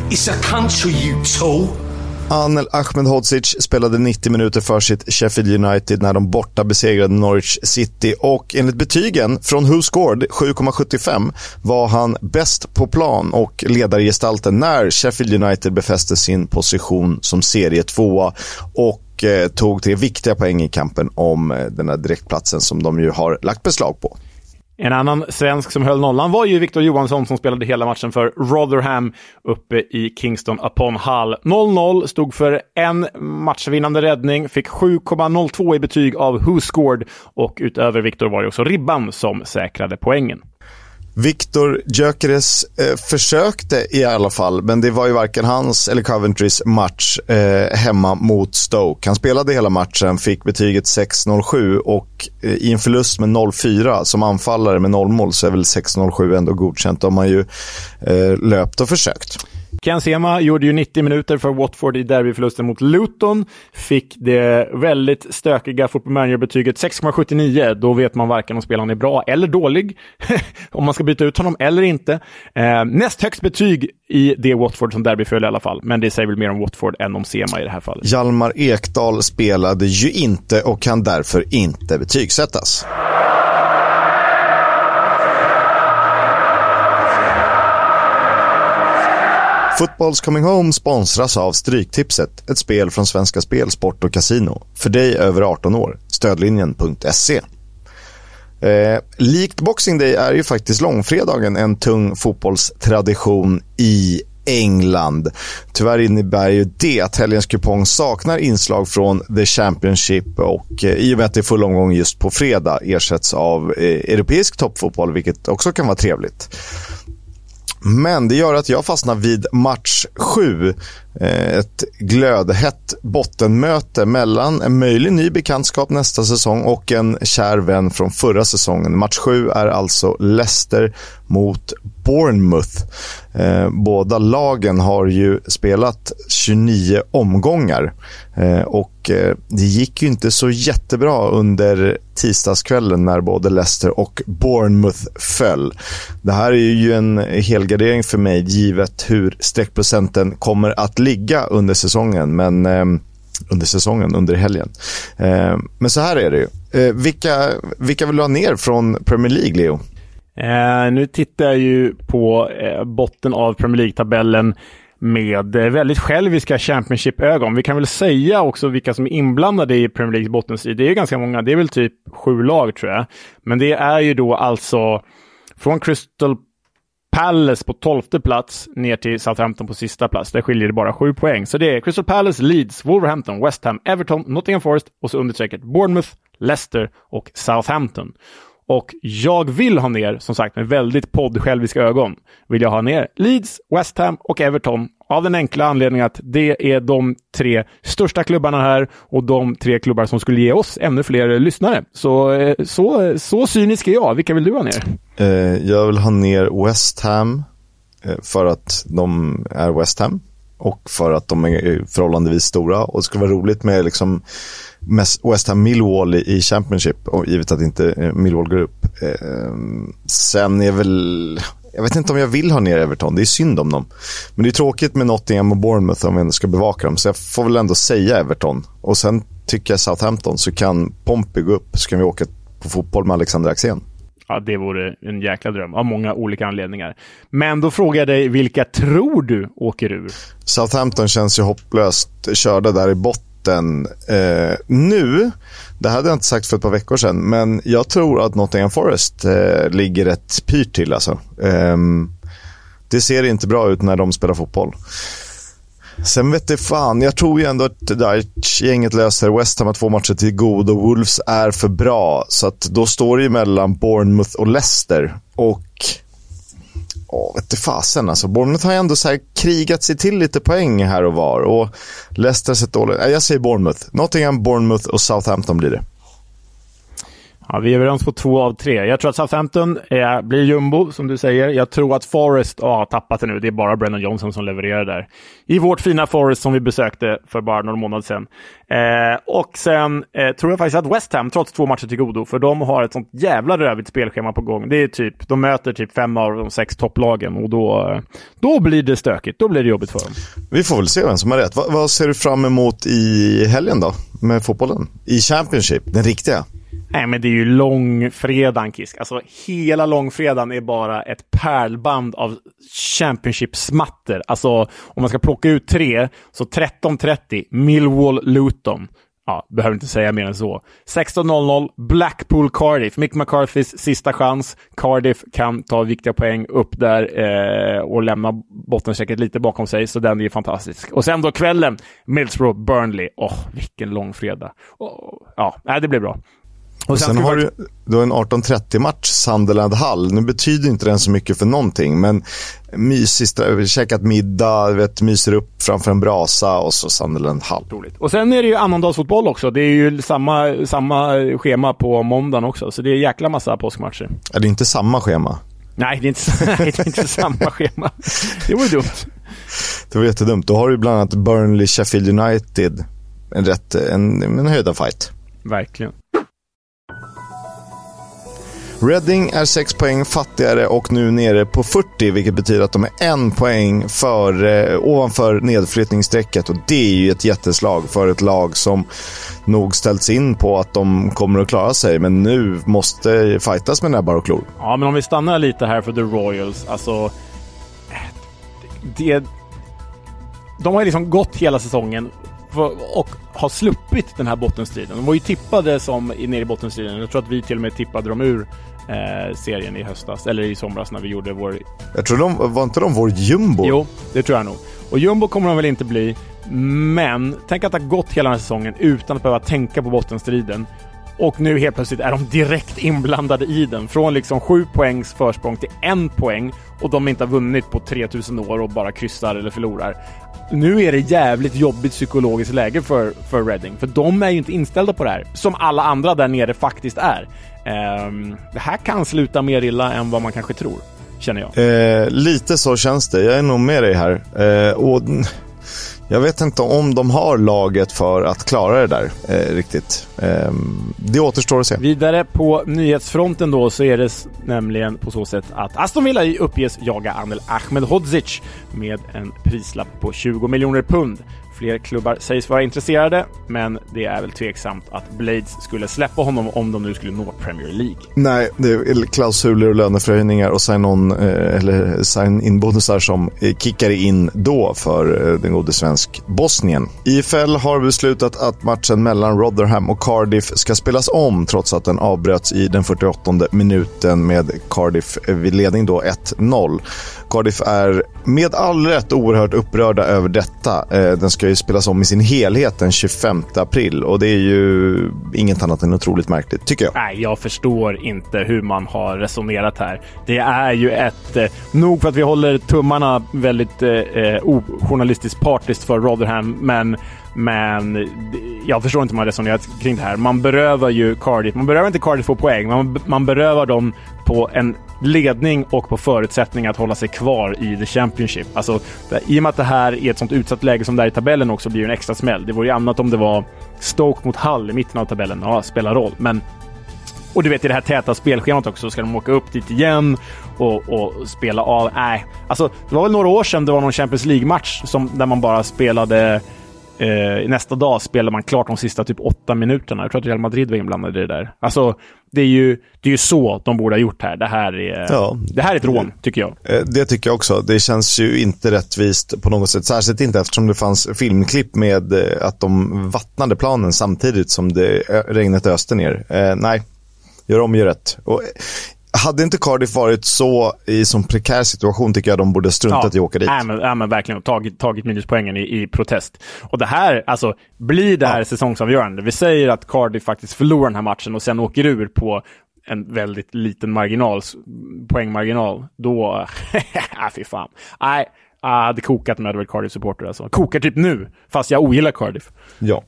It's a country, you tool. Anel Ahmedhodzic spelade 90 minuter för sitt Sheffield United när de borta besegrade Norwich City och enligt betygen från Who Scored 7,75 var han bäst på plan och ledargestalten när Sheffield United befäste sin position som serietvåa och eh, tog tre viktiga poäng i kampen om eh, den här direktplatsen som de ju har lagt beslag på. En annan svensk som höll nollan var ju Victor Johansson som spelade hela matchen för Rotherham uppe i Kingston upon Hull. 0-0 stod för en matchvinnande räddning, fick 7,02 i betyg av Who Scored och utöver Victor var det också Ribban som säkrade poängen. Viktor Gyökeres eh, försökte i alla fall, men det var ju varken hans eller Coventrys match eh, hemma mot Stoke. Han spelade hela matchen, fick betyget 6-0-7 och eh, i en förlust med 0-4 som anfallare med 0 mål så är väl 6-0-7 ändå godkänt. De har ju eh, löpt och försökt. Ken Sema gjorde ju 90 minuter för Watford i derbyförlusten mot Luton. Fick det väldigt stökiga football manager-betyget 6,79. Då vet man varken om spelaren är bra eller dålig. om man ska byta ut honom eller inte. Eh, näst högst betyg i det Watford som derbyföll i alla fall. Men det säger väl mer om Watford än om Sema i det här fallet. Hjalmar Ekdal spelade ju inte och kan därför inte betygsättas. Footballs Coming Home sponsras av Stryktipset, ett spel från Svenska Spel, Sport och Casino. För dig över 18 år. Stödlinjen.se. Eh, likt Boxing Day är ju faktiskt långfredagen en tung fotbollstradition i England. Tyvärr innebär ju det att helgens kupong saknar inslag från The Championship och eh, i och med att det är full omgång just på fredag ersätts av eh, europeisk toppfotboll, vilket också kan vara trevligt. Men det gör att jag fastnar vid match 7. Eh, ett glödhett bottenmöte mellan en möjlig ny bekantskap nästa säsong och en kär vän från förra säsongen. Match 7 är alltså Leicester mot Bournemouth. Eh, båda lagen har ju spelat 29 omgångar eh, och eh, det gick ju inte så jättebra under tisdagskvällen när både Leicester och Bournemouth föll. Det här är ju en helgardering för mig givet hur streckprocenten kommer att ligga under säsongen men eh, under säsongen, under helgen. Eh, men så här är det ju. Eh, vilka, vilka vill du ha ner från Premier League, Leo? Eh, nu tittar jag ju på eh, botten av Premier League-tabellen med eh, väldigt själviska Championship-ögon. Vi kan väl säga också vilka som är inblandade i Premier Leagues bottenstrid. Det är ganska många, det är väl typ sju lag tror jag. Men det är ju då alltså från Crystal Palace på tolfte plats ner till Southampton på sista plats. Där skiljer det bara sju poäng. Så det är Crystal Palace, Leeds, Wolverhampton, West Ham, Everton, Nottingham Forest och så understrecket Bournemouth, Leicester och Southampton. Och jag vill ha ner, som sagt med väldigt poddsjälviska ögon, vill jag ha ner Leeds, West Ham och Everton av den enkla anledningen att det är de tre största klubbarna här och de tre klubbar som skulle ge oss ännu fler lyssnare. Så, eh, så, så cynisk är jag. Vilka vill du ha ner? Eh, jag vill ha ner West Ham eh, för att de är West Ham och för att de är förhållandevis stora. Och det skulle vara roligt med liksom West Ham Millwall i Championship, och givet att inte Millwall går upp. Sen är väl, jag vet inte om jag vill ha ner Everton, det är synd om dem. Men det är tråkigt med Nottingham och Bournemouth om vi ändå ska bevaka dem. Så jag får väl ändå säga Everton. Och sen tycker jag Southampton, så kan Pompey gå upp, så kan vi åka på fotboll med Alexander Axén. Ja, det vore en jäkla dröm av många olika anledningar. Men då frågar jag dig, vilka tror du åker ur? Southampton känns ju hopplöst körda där i botten. Eh, nu, det hade jag inte sagt för ett par veckor sedan, men jag tror att Nottingham Forest eh, ligger rätt pyrt till. Alltså. Eh, det ser inte bra ut när de spelar fotboll. Sen vet det fan, jag tror ju ändå att det där gänget löser West Ham har två matcher till god och Wolves är för bra. Så att då står det ju mellan Bournemouth och Leicester. Och Ja, vet fasen alltså. Bournemouth har ju ändå så här krigat sig till lite poäng här och var. Och Leicester har sett dåligt. Jag säger Bournemouth. Nottingham, Bournemouth och Southampton blir det. Ja, vi är överens på två av tre. Jag tror att Southampton är, blir jumbo, som du säger. Jag tror att Forest har tappat det nu. Det är bara Brennan Johnson som levererar där. I vårt fina Forest som vi besökte för bara några månader sedan. Eh, och sen eh, tror jag faktiskt att West Ham, trots två matcher till godo, för de har ett sånt jävla rövigt spelschema på gång. Det är typ, de möter typ fem av de sex topplagen och då, eh, då blir det stökigt. Då blir det jobbigt för dem. Vi får väl se vem som har rätt. Va vad ser du fram emot i helgen då, med fotbollen? I Championship, den riktiga? Nej, men det är ju långfredagen, Kisk. Alltså, hela långfredagen är bara ett pärlband av Championship-smatter. Alltså, om man ska plocka ut tre, så 13.30 Millwall-Luton. Ja, behöver inte säga mer än så. 16.00 Blackpool Cardiff. Mick McCarthys sista chans. Cardiff kan ta viktiga poäng upp där eh, och lämna bottenstrecket lite bakom sig, så den är ju fantastisk. Och sen då kvällen, Middlesbrough Burnley. Åh, oh, vilken långfredag. Oh, ja, det blir bra. Och sen, sen har du, du har en 18.30-match, Sunderland Hall. Nu betyder inte den så mycket för någonting, men mysigt, käkat middag, vet, myser upp framför en brasa och så Sunderland Hall. Roligt. Och sen är det ju annandagsfotboll också. Det är ju samma, samma schema på måndagen också, så det är jäkla massa påskmatcher. Är det inte samma schema? Nej, det är inte, nej, det är inte samma schema. Det var dumt. Det var jättedumt. Då har du bland annat Burnley, Sheffield United. En rätt, en, en höjda fight. Verkligen. Reading är 6 poäng fattigare och nu nere på 40, vilket betyder att de är en poäng för, eh, ovanför nedflyttningsstrecket. Och det är ju ett jätteslag för ett lag som nog ställts in på att de kommer att klara sig, men nu måste fightas med näbbar och klor. Ja, men om vi stannar lite här för The Royals, alltså... Det, de har ju liksom gått hela säsongen och har sluppit den här bottenstriden. De var ju tippade som nere i bottenstriden. Jag tror att vi till och med tippade dem ur eh, serien i höstas, eller i somras när vi gjorde vår... Jag tror de, var inte de vår jumbo? Jo, det tror jag nog. Och jumbo kommer de väl inte bli, men tänk att det har gått hela den här säsongen utan att behöva tänka på bottenstriden. Och nu helt plötsligt är de direkt inblandade i den. Från liksom sju poängs försprång till en poäng och de inte har vunnit på 3000 år och bara kryssar eller förlorar. Nu är det jävligt jobbigt psykologiskt läge för, för Reading, för de är ju inte inställda på det här, som alla andra där nere faktiskt är. Um, det här kan sluta mer illa än vad man kanske tror, känner jag. Eh, lite så känns det. Jag är nog med dig här. Eh, och jag vet inte om de har laget för att klara det där eh, riktigt. Eh, det återstår att se. Vidare på nyhetsfronten då så är det nämligen på så sätt att Aston Villa uppges jaga Anel Ahmedhodzic med en prislapp på 20 miljoner pund. Fler klubbar sägs vara intresserade, men det är väl tveksamt att Blades skulle släppa honom om de nu skulle nå Premier League. Nej, det är klausuler och löneförhöjningar och sign-on eh, eller sign-in-bonusar som eh, kickar in då för eh, den gode svensk Bosnien. IFL har beslutat att matchen mellan Rotherham och Cardiff ska spelas om trots att den avbröts i den 48 minuten med Cardiff vid ledning då 1-0. Cardiff är med all rätt oerhört upprörda över detta. Eh, den ska ju spelas om i sin helhet den 25 april och det är ju inget annat än otroligt märkligt, tycker jag. Nej, jag förstår inte hur man har resonerat här. Det är ju ett... Eh, nog för att vi håller tummarna väldigt eh, eh ojournalistiskt partiskt för Rotherham, men men jag förstår inte hur man resonerat kring det här. Man berövar ju Cardiff. Man berövar inte Cardiff på poäng. Man, man berövar dem på en ledning och på förutsättning att hålla sig kvar i the Championship. Alltså, i och med att det här är ett sånt utsatt läge som det är i tabellen också blir det en extra smäll. Det vore ju annat om det var Stoke mot Hull i mitten av tabellen. Ja, spelar roll. Men och du vet, i det här täta spelschemat också ska de åka upp dit igen och, och spela av. Nej, alltså det var väl några år sedan det var någon Champions League-match där man bara spelade Eh, nästa dag spelar man klart de sista typ åtta minuterna. Jag tror att Real Madrid var inblandade i det där. Alltså, det är ju, det är ju så de borde ha gjort här. Det här är, ja. det här är ett rån, tycker jag. Eh, det tycker jag också. Det känns ju inte rättvist på något sätt. Särskilt inte eftersom det fanns filmklipp med eh, att de vattnade planen samtidigt som det regnet öste ner. Eh, nej, gör om, gör rätt. Och hade inte Cardiff varit så i så prekär situation tycker jag de borde struntat ja, i att åka dit. Ja, men, ja, men verkligen. Tagit, tagit minuspoängen i, i protest. Och det här, alltså, blir det här ja. säsongsavgörande? Vi säger att Cardiff faktiskt förlorar den här matchen och sen åker ur på en väldigt liten marginal, poängmarginal. Då, äh, fy fan. Nej, jag hade kokat med att Cardiff-supporter alltså. Kokar typ nu, fast jag ogillar Cardiff. Ja.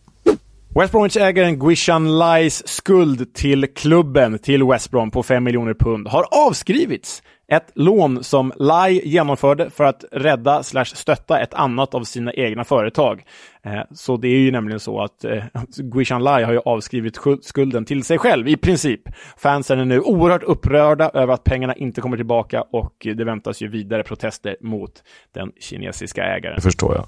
West Bromwich-ägaren Guishan Lais skuld till klubben, till West Brom, på 5 miljoner pund har avskrivits. Ett lån som Lai genomförde för att rädda slash stötta ett annat av sina egna företag. Eh, så det är ju nämligen så att eh, Guishan Lai har ju avskrivit skulden till sig själv i princip. Fansen är nu oerhört upprörda över att pengarna inte kommer tillbaka och det väntas ju vidare protester mot den kinesiska ägaren. Det förstår jag.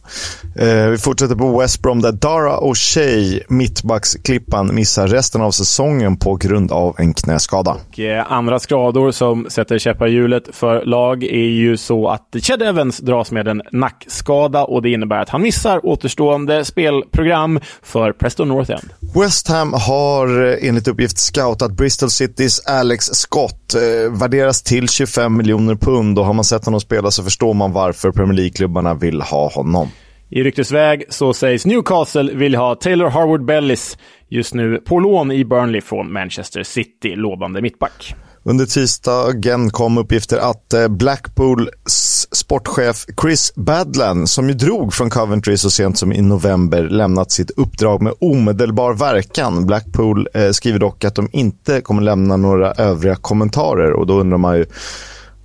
Eh, vi fortsätter på West Brom där Dara O'Shea, mittbacksklippan, missar resten av säsongen på grund av en knäskada. Och, eh, andra skador som sätter käppar i hjulet för lag är ju så att Ched Evans dras med en nackskada och det innebär att han missar återstående kommande spelprogram för Preston North End. West Ham har eh, enligt uppgift scoutat Bristol Citys Alex Scott. Eh, värderas till 25 miljoner pund och har man sett honom spela så förstår man varför Premier League-klubbarna vill ha honom. I ryktesväg så sägs Newcastle vill ha Taylor Harwood Bellis just nu på lån i Burnley från Manchester City, lovande mittback. Under tisdagen kom uppgifter att eh, Blackpools sportchef Chris Badlan, som ju drog från Coventry så sent som i november, lämnat sitt uppdrag med omedelbar verkan. Blackpool eh, skriver dock att de inte kommer lämna några övriga kommentarer och då undrar man ju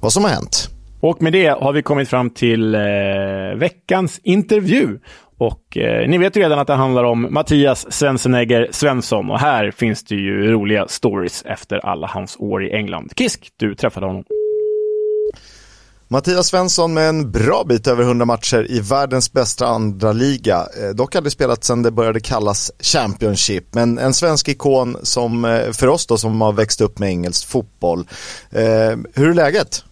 vad som har hänt. Och med det har vi kommit fram till eh, veckans intervju. Och eh, ni vet ju redan att det handlar om Mattias Svensenegger Svensson och här finns det ju roliga stories efter alla hans år i England. Kisk, du träffade honom. Mattias Svensson med en bra bit över 100 matcher i världens bästa andra liga. Eh, dock hade spelat sedan det började kallas Championship. Men en svensk ikon som, eh, för oss då som har växt upp med engelsk fotboll. Eh, hur är läget?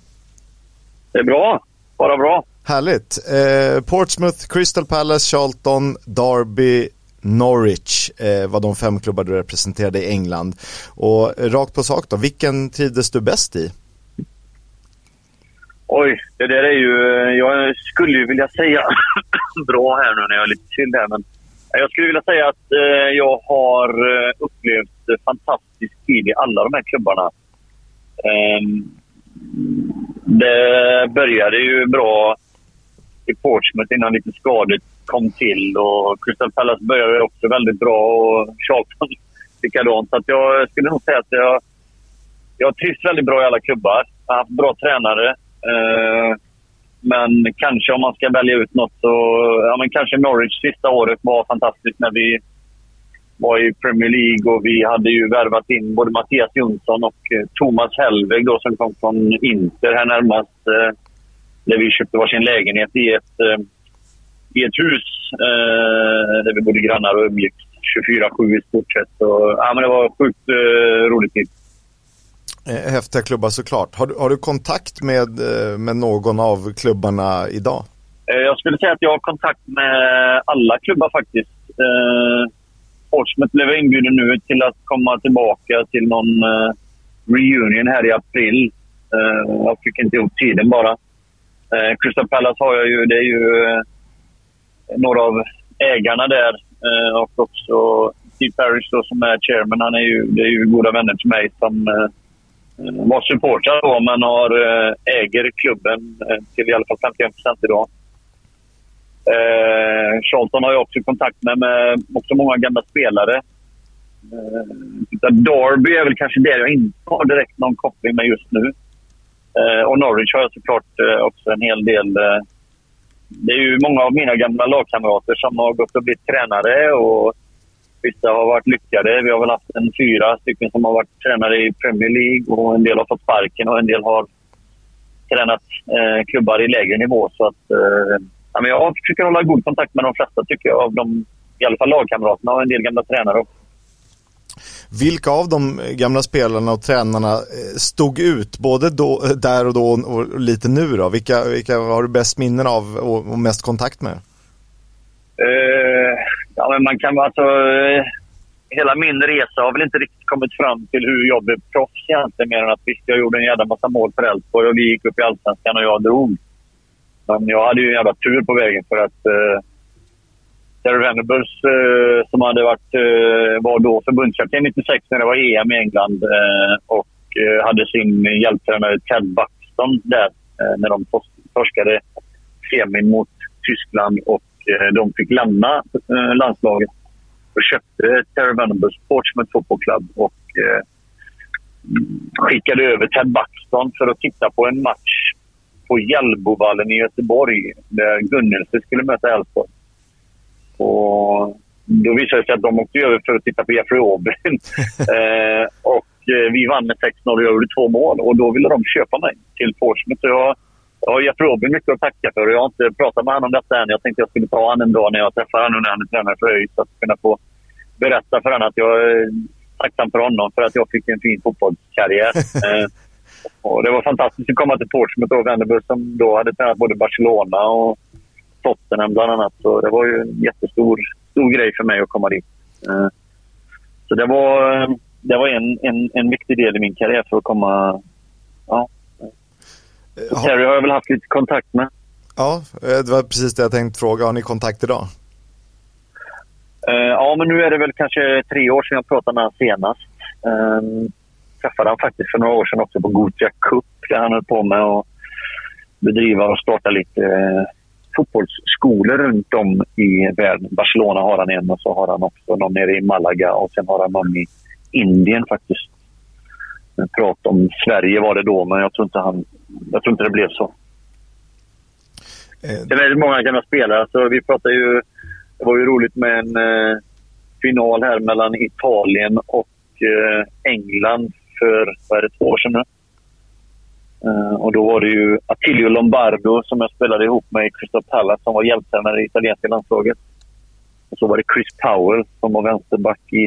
Det är bra, bara bra. Härligt. Eh, Portsmouth, Crystal Palace, Charlton, Derby, Norwich eh, var de fem klubbar du representerade i England. Och rakt på sak då, vilken trivdes du bäst i? Oj, det där är ju... Eh, jag skulle ju vilja säga bra här nu när jag är lite chill här, men jag skulle vilja säga att eh, jag har eh, upplevt fantastisk tid i alla de här klubbarna. Eh, det började ju bra i Portsmouth innan lite skador kom till. Och Crystal Palace började också väldigt bra och Charlton likadant. Så att jag skulle nog säga att jag, jag trivs väldigt bra i alla klubbar. Jag har haft bra tränare. Eh, men kanske om man ska välja ut något så... Ja, men kanske Norwich sista året var fantastiskt när vi var i Premier League och vi hade ju värvat in både Mattias Jonsson och eh, Thomas Hellweg då, som kom från Inter här närmast. Eh, där vi köpte varsin lägenhet i ett, eh, i ett hus eh, där vi bodde grannar och umgicks 24-7 i stort sett. Så, ja, men det var sjukt eh, roligt tid. Häftiga klubbar såklart. Har du, har du kontakt med, med någon av klubbarna idag? Jag skulle säga att jag har kontakt med alla klubbar faktiskt. Portsmouth blev inbjuden nu till att komma tillbaka till någon reunion här i april. Jag fick inte ihop tiden bara. Eh, Crystal Palace har jag ju. Det är ju eh, några av ägarna där. Eh, och också Steve Parrish då, som är chairman. Han är ju, det är ju goda vänner till mig som eh, eh var supportrar då, men har, eh, äger klubben eh, till i alla fall 51 idag. Eh, Charlton har jag också kontakt med, med också många gamla spelare. Eh, Derby är väl kanske det jag inte har direkt någon koppling med just nu. Eh, och Norwich har jag såklart eh, också en hel del. Eh, det är ju många av mina gamla lagkamrater som har gått och blivit tränare och vissa har varit lyckade. Vi har väl haft en fyra stycken som har varit tränare i Premier League och en del har fått sparken och en del har tränat eh, klubbar i lägre nivå. Så att, eh, ja, men jag försöker hålla god kontakt med de flesta tycker jag, av de, i alla fall lagkamraterna och en del gamla tränare också. Vilka av de gamla spelarna och tränarna eh, stod ut, både då, där och då och lite nu då? Vilka, vilka har du bäst minnen av och, och mest kontakt med? Uh, ja, men man kan alltså... Uh, hela min resa har väl inte riktigt kommit fram till hur jag blev proffs egentligen, mer än att visst, jag gjorde en jävla massa mål för Elfsborg och vi gick upp i Allsvenskan och jag drog. Men jag hade ju en jävla tur på vägen för att uh, Terry Venables, eh, som hade varit, eh, var då förbundskapten 96 när det var EM i England eh, och eh, hade sin hjälptränare Ted Buxton där eh, när de torskade semin mot Tyskland och eh, de fick lämna landslaget. Och köpte Terry Venables Portsmouth Football Club och skickade över Ted Buxton för att titta på en match på Hjällbovallen i Göteborg där Gunnelse skulle möta Elfsborg. Och då visade det sig att de åkte över för att titta på Jeffrey Aubin. eh, och eh, vi vann med 6-0 och jag gjorde två mål. Och då ville de köpa mig till Portsmouth. Jag, jag har Jeffrey Aubin mycket att tacka för. Jag har inte pratat med honom om detta än. Jag tänkte jag skulle ta honom en dag när jag träffar honom när han är tränare för ÖIS. Att kunna få berätta för honom att jag är tacksam för honom för att jag fick en fin fotbollskarriär. eh, och det var fantastiskt att komma till Portsmouth och Wennerburg som då hade tränat både Barcelona och Tottenham bland annat. Så det var ju en jättestor stor grej för mig att komma dit. Eh, så det var, det var en, en, en viktig del i min karriär för att komma... Ja. Terry har jag väl haft lite kontakt med. Ja, eh, det var precis det jag tänkte fråga. Har ni kontakt idag? Ja, men nu är det väl kanske tre år sedan jag pratade med honom senast. Um, träffade han faktiskt för några år sedan också på Gothia Cup där han höll på med att bedriva och starta lite fotbollsskolor runt om i världen. Barcelona har han en och så har han också någon nere i Malaga och sen har han någon i Indien faktiskt. Prat om Sverige var det då, men jag tror inte, han, jag tror inte det blev så. Eh. Det är väldigt många gamla spelare. Alltså, vi pratar ju, det var ju roligt med en eh, final här mellan Italien och eh, England för vad är det, två år sedan nu. Eh, och då var det ju Attilio Lombardo som jag spelade ihop med i Crystal Palace som var hjälptränare i italienska landslaget. Och så var det Chris Powell som var vänsterback i,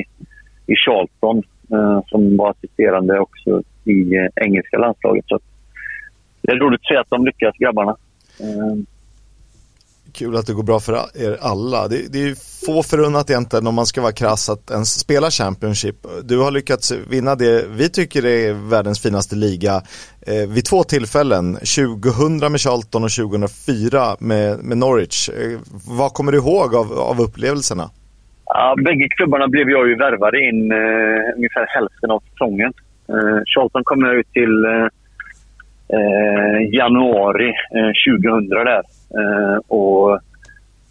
i Charlton eh, som var assisterande också i eh, engelska landslaget. Så det är roligt att se att de lyckas, grabbarna. Kul att det går bra för er alla. Det, det är få förunnat egentligen om man ska vara krass att ens spela Championship. Du har lyckats vinna det vi tycker är världens finaste liga eh, vid två tillfällen. 2000 med Charlton och 2004 med, med Norwich. Eh, vad kommer du ihåg av, av upplevelserna? Ja, bägge klubbarna blev jag ju värvade in eh, ungefär hälften av säsongen. Eh, Charlton kom jag ut till eh, eh januari 2000 där. och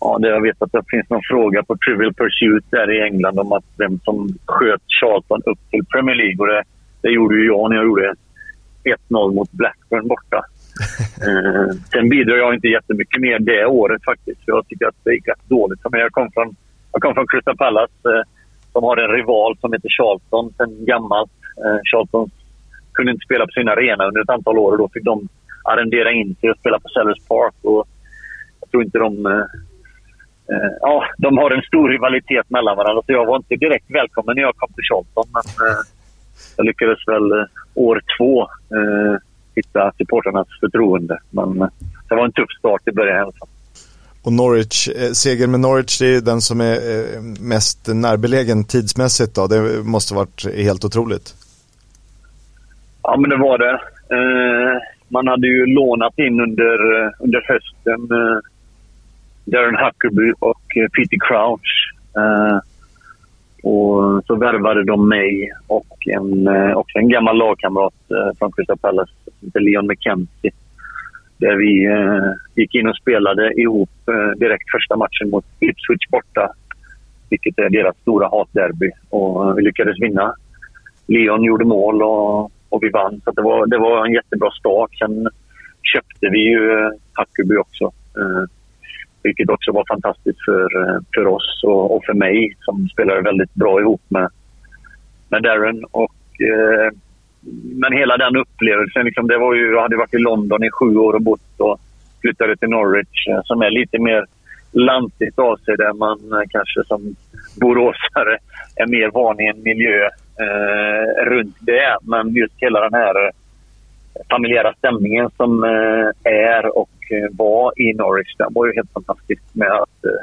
Ja, det jag vet att det finns någon fråga på Trivial Pursuit där i England om att vem som sköt Charlton upp till Premier League. Och det, det gjorde ju jag när jag gjorde 1-0 mot Blackburn borta. eh, sen bidrar jag inte jättemycket mer det året faktiskt. Jag tycker att det gick rätt dåligt för mig. Jag kom från, jag kom från Crystal Palace eh, som har en rival som heter Charlton sen gammalt. Eh, Charlton kunde inte spela på sin arena under ett antal år och då fick de arrendera in sig och spela på Sellers Park. Och jag tror inte de eh, eh ja, de har en stor rivalitet mellan varandra. Så jag var inte direkt välkommen när jag kom till Charlton. Men eh, jag lyckades väl eh, år två eh, hitta supportrarnas förtroende. Men eh, det var en tuff start i början i. Och Norwich, eh, seger med Norwich det är den som är eh, mest närbelägen tidsmässigt då. Det måste varit helt otroligt. Ja, men det var det. Eh, man hade ju lånat in under, eh, under hösten eh, Darren Huckerby och eh, Peter Crouch. Eh, och så värvade de mig och en, eh, också en gammal lagkamrat eh, från Crystal Palace, Leon McKenzie. Där vi eh, gick in och spelade ihop eh, direkt första matchen mot Ipswich borta. Vilket är deras stora hatderby. Och eh, vi lyckades vinna. Leon gjorde mål och, och vi vann. Så det, var, det var en jättebra start. Sen köpte vi ju eh, Hackeby också. Eh, vilket också var fantastiskt för, eh, för oss och, och för mig som spelade väldigt bra ihop med, med Darren. Och, eh, men hela den upplevelsen, liksom, det var ju, jag hade varit i London i sju år och bott och flyttade till Norwich eh, som är lite mer lantigt av sig där man kanske som boråsare är mer van i en miljö eh, runt det. Men just hela den här eh, familjära stämningen som eh, är och eh, var i Norwich, den var ju helt fantastisk med att eh,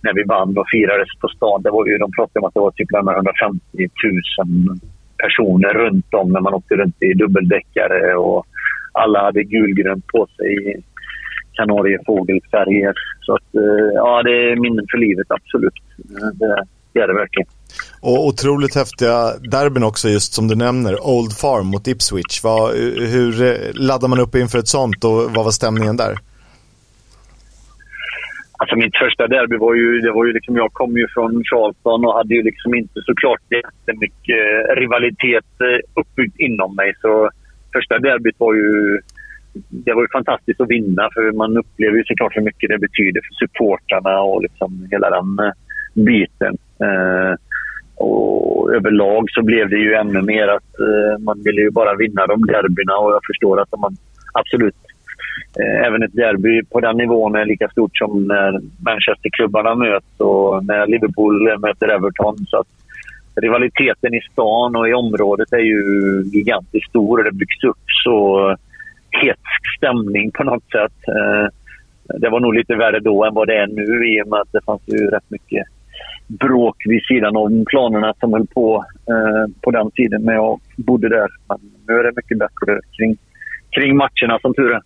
när vi vann och firades på stan. Det var ju, de pratade om att det var typ 150 000 personer runt om när man åkte runt i dubbeldäckare och alla hade gulgrönt på sig kanariefågelfärger. Så att, eh, ja, det är minnen för livet, absolut. Det, det är det verkligen. Och otroligt häftiga derbyn också, just som du nämner. Old Farm mot Ipswich. Vad, hur eh, laddar man upp inför ett sånt och vad var stämningen där? Alltså mitt första derby var ju, det var ju liksom, jag kom ju från Charlton och hade ju liksom inte såklart jättemycket rivalitet uppbyggd uppbyggt inom mig. Så första derbyt var ju, det var ju fantastiskt att vinna för man upplever ju såklart hur mycket det betyder för supportrarna och liksom hela den eh, biten. Eh, och överlag så blev det ju ännu mer att eh, man ville ju bara vinna de derbyna och jag förstår att man absolut eh, även ett derby på den nivån är lika stort som när Manchesterklubbarna möts och när Liverpool möter Everton. Så att rivaliteten i stan och i området är ju gigantiskt stor och det byggs upp så hetsk stämning på något sätt. Eh, det var nog lite värre då än vad det är nu i och med att det fanns ju rätt mycket bråk vid sidan om planerna som höll på eh, på den tiden när jag bodde där. Men nu är det mycket bättre kring, kring matcherna som tur är.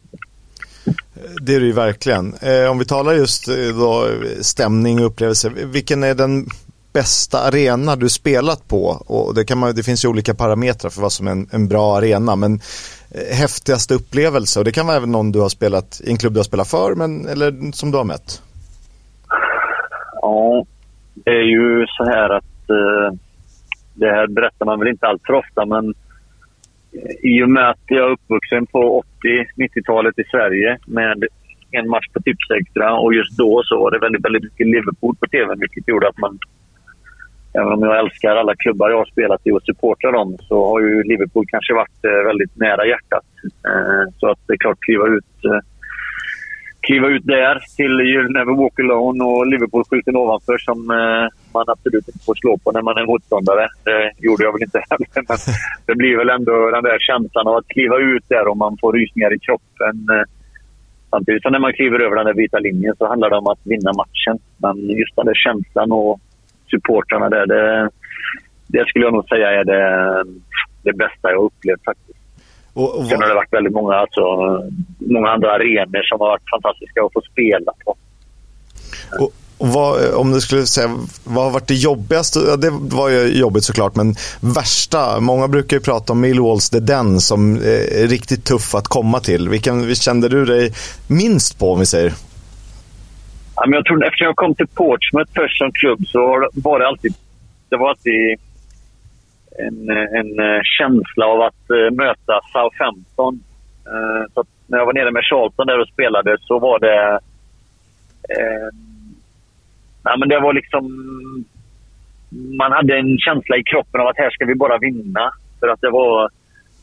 Det är det ju verkligen. Eh, om vi talar just eh, då, stämning och upplevelse. Vilken är den bästa arena du spelat på? Och det, kan man, det finns ju olika parametrar för vad som är en, en bra arena. Men eh, häftigaste upplevelse, och det kan vara även någon du har spelat i en klubb du har spelat för, men, eller som du har mött? Det är ju så här att eh, det här berättar man väl inte allt för ofta, men i och med att jag är uppvuxen på 80-90-talet i Sverige med en match på Tipsextra och just då så var det väldigt, väldigt mycket Liverpool på tv vilket gjorde att man Även om jag älskar alla klubbar jag har spelat i och supportar dem så har ju Liverpool kanske varit eh, väldigt nära hjärtat. Eh, så att det är klart, kliva ut eh, kliva ut där till You'll Never Walk Alone och Liverpool-skylten ovanför som eh, man absolut inte får slå på när man är motståndare. Det gjorde jag väl inte heller, men det blir väl ändå den där känslan av att kliva ut där och man får rysningar i kroppen. Eh. Samtidigt som när man kliver över den där vita linjen så handlar det om att vinna matchen. Men just den där känslan och supportrarna där, det, det skulle jag nog säga är det, det bästa jag upplevt faktiskt. Och, och Sen har det varit väldigt många, alltså, många andra arenor som har varit fantastiska att få spela på. Och, och vad, om du skulle säga, vad har varit det jobbigaste? Ja, det var ju jobbigt såklart, men värsta? Många brukar ju prata om Millwalls The Den som är riktigt tuff att komma till. Vilken kände du dig minst på om vi säger? Ja, men jag tror, eftersom jag kom till Portsmouth först som klubb så var det alltid, det var alltid en, en eh, känsla av att uh, möta Southampton. Uh, eh, så när jag var nere med Charlton där och spelade så var det... Uh, ja, men det var liksom... Man hade en känsla i kroppen av att här ska vi bara vinna. För att det var,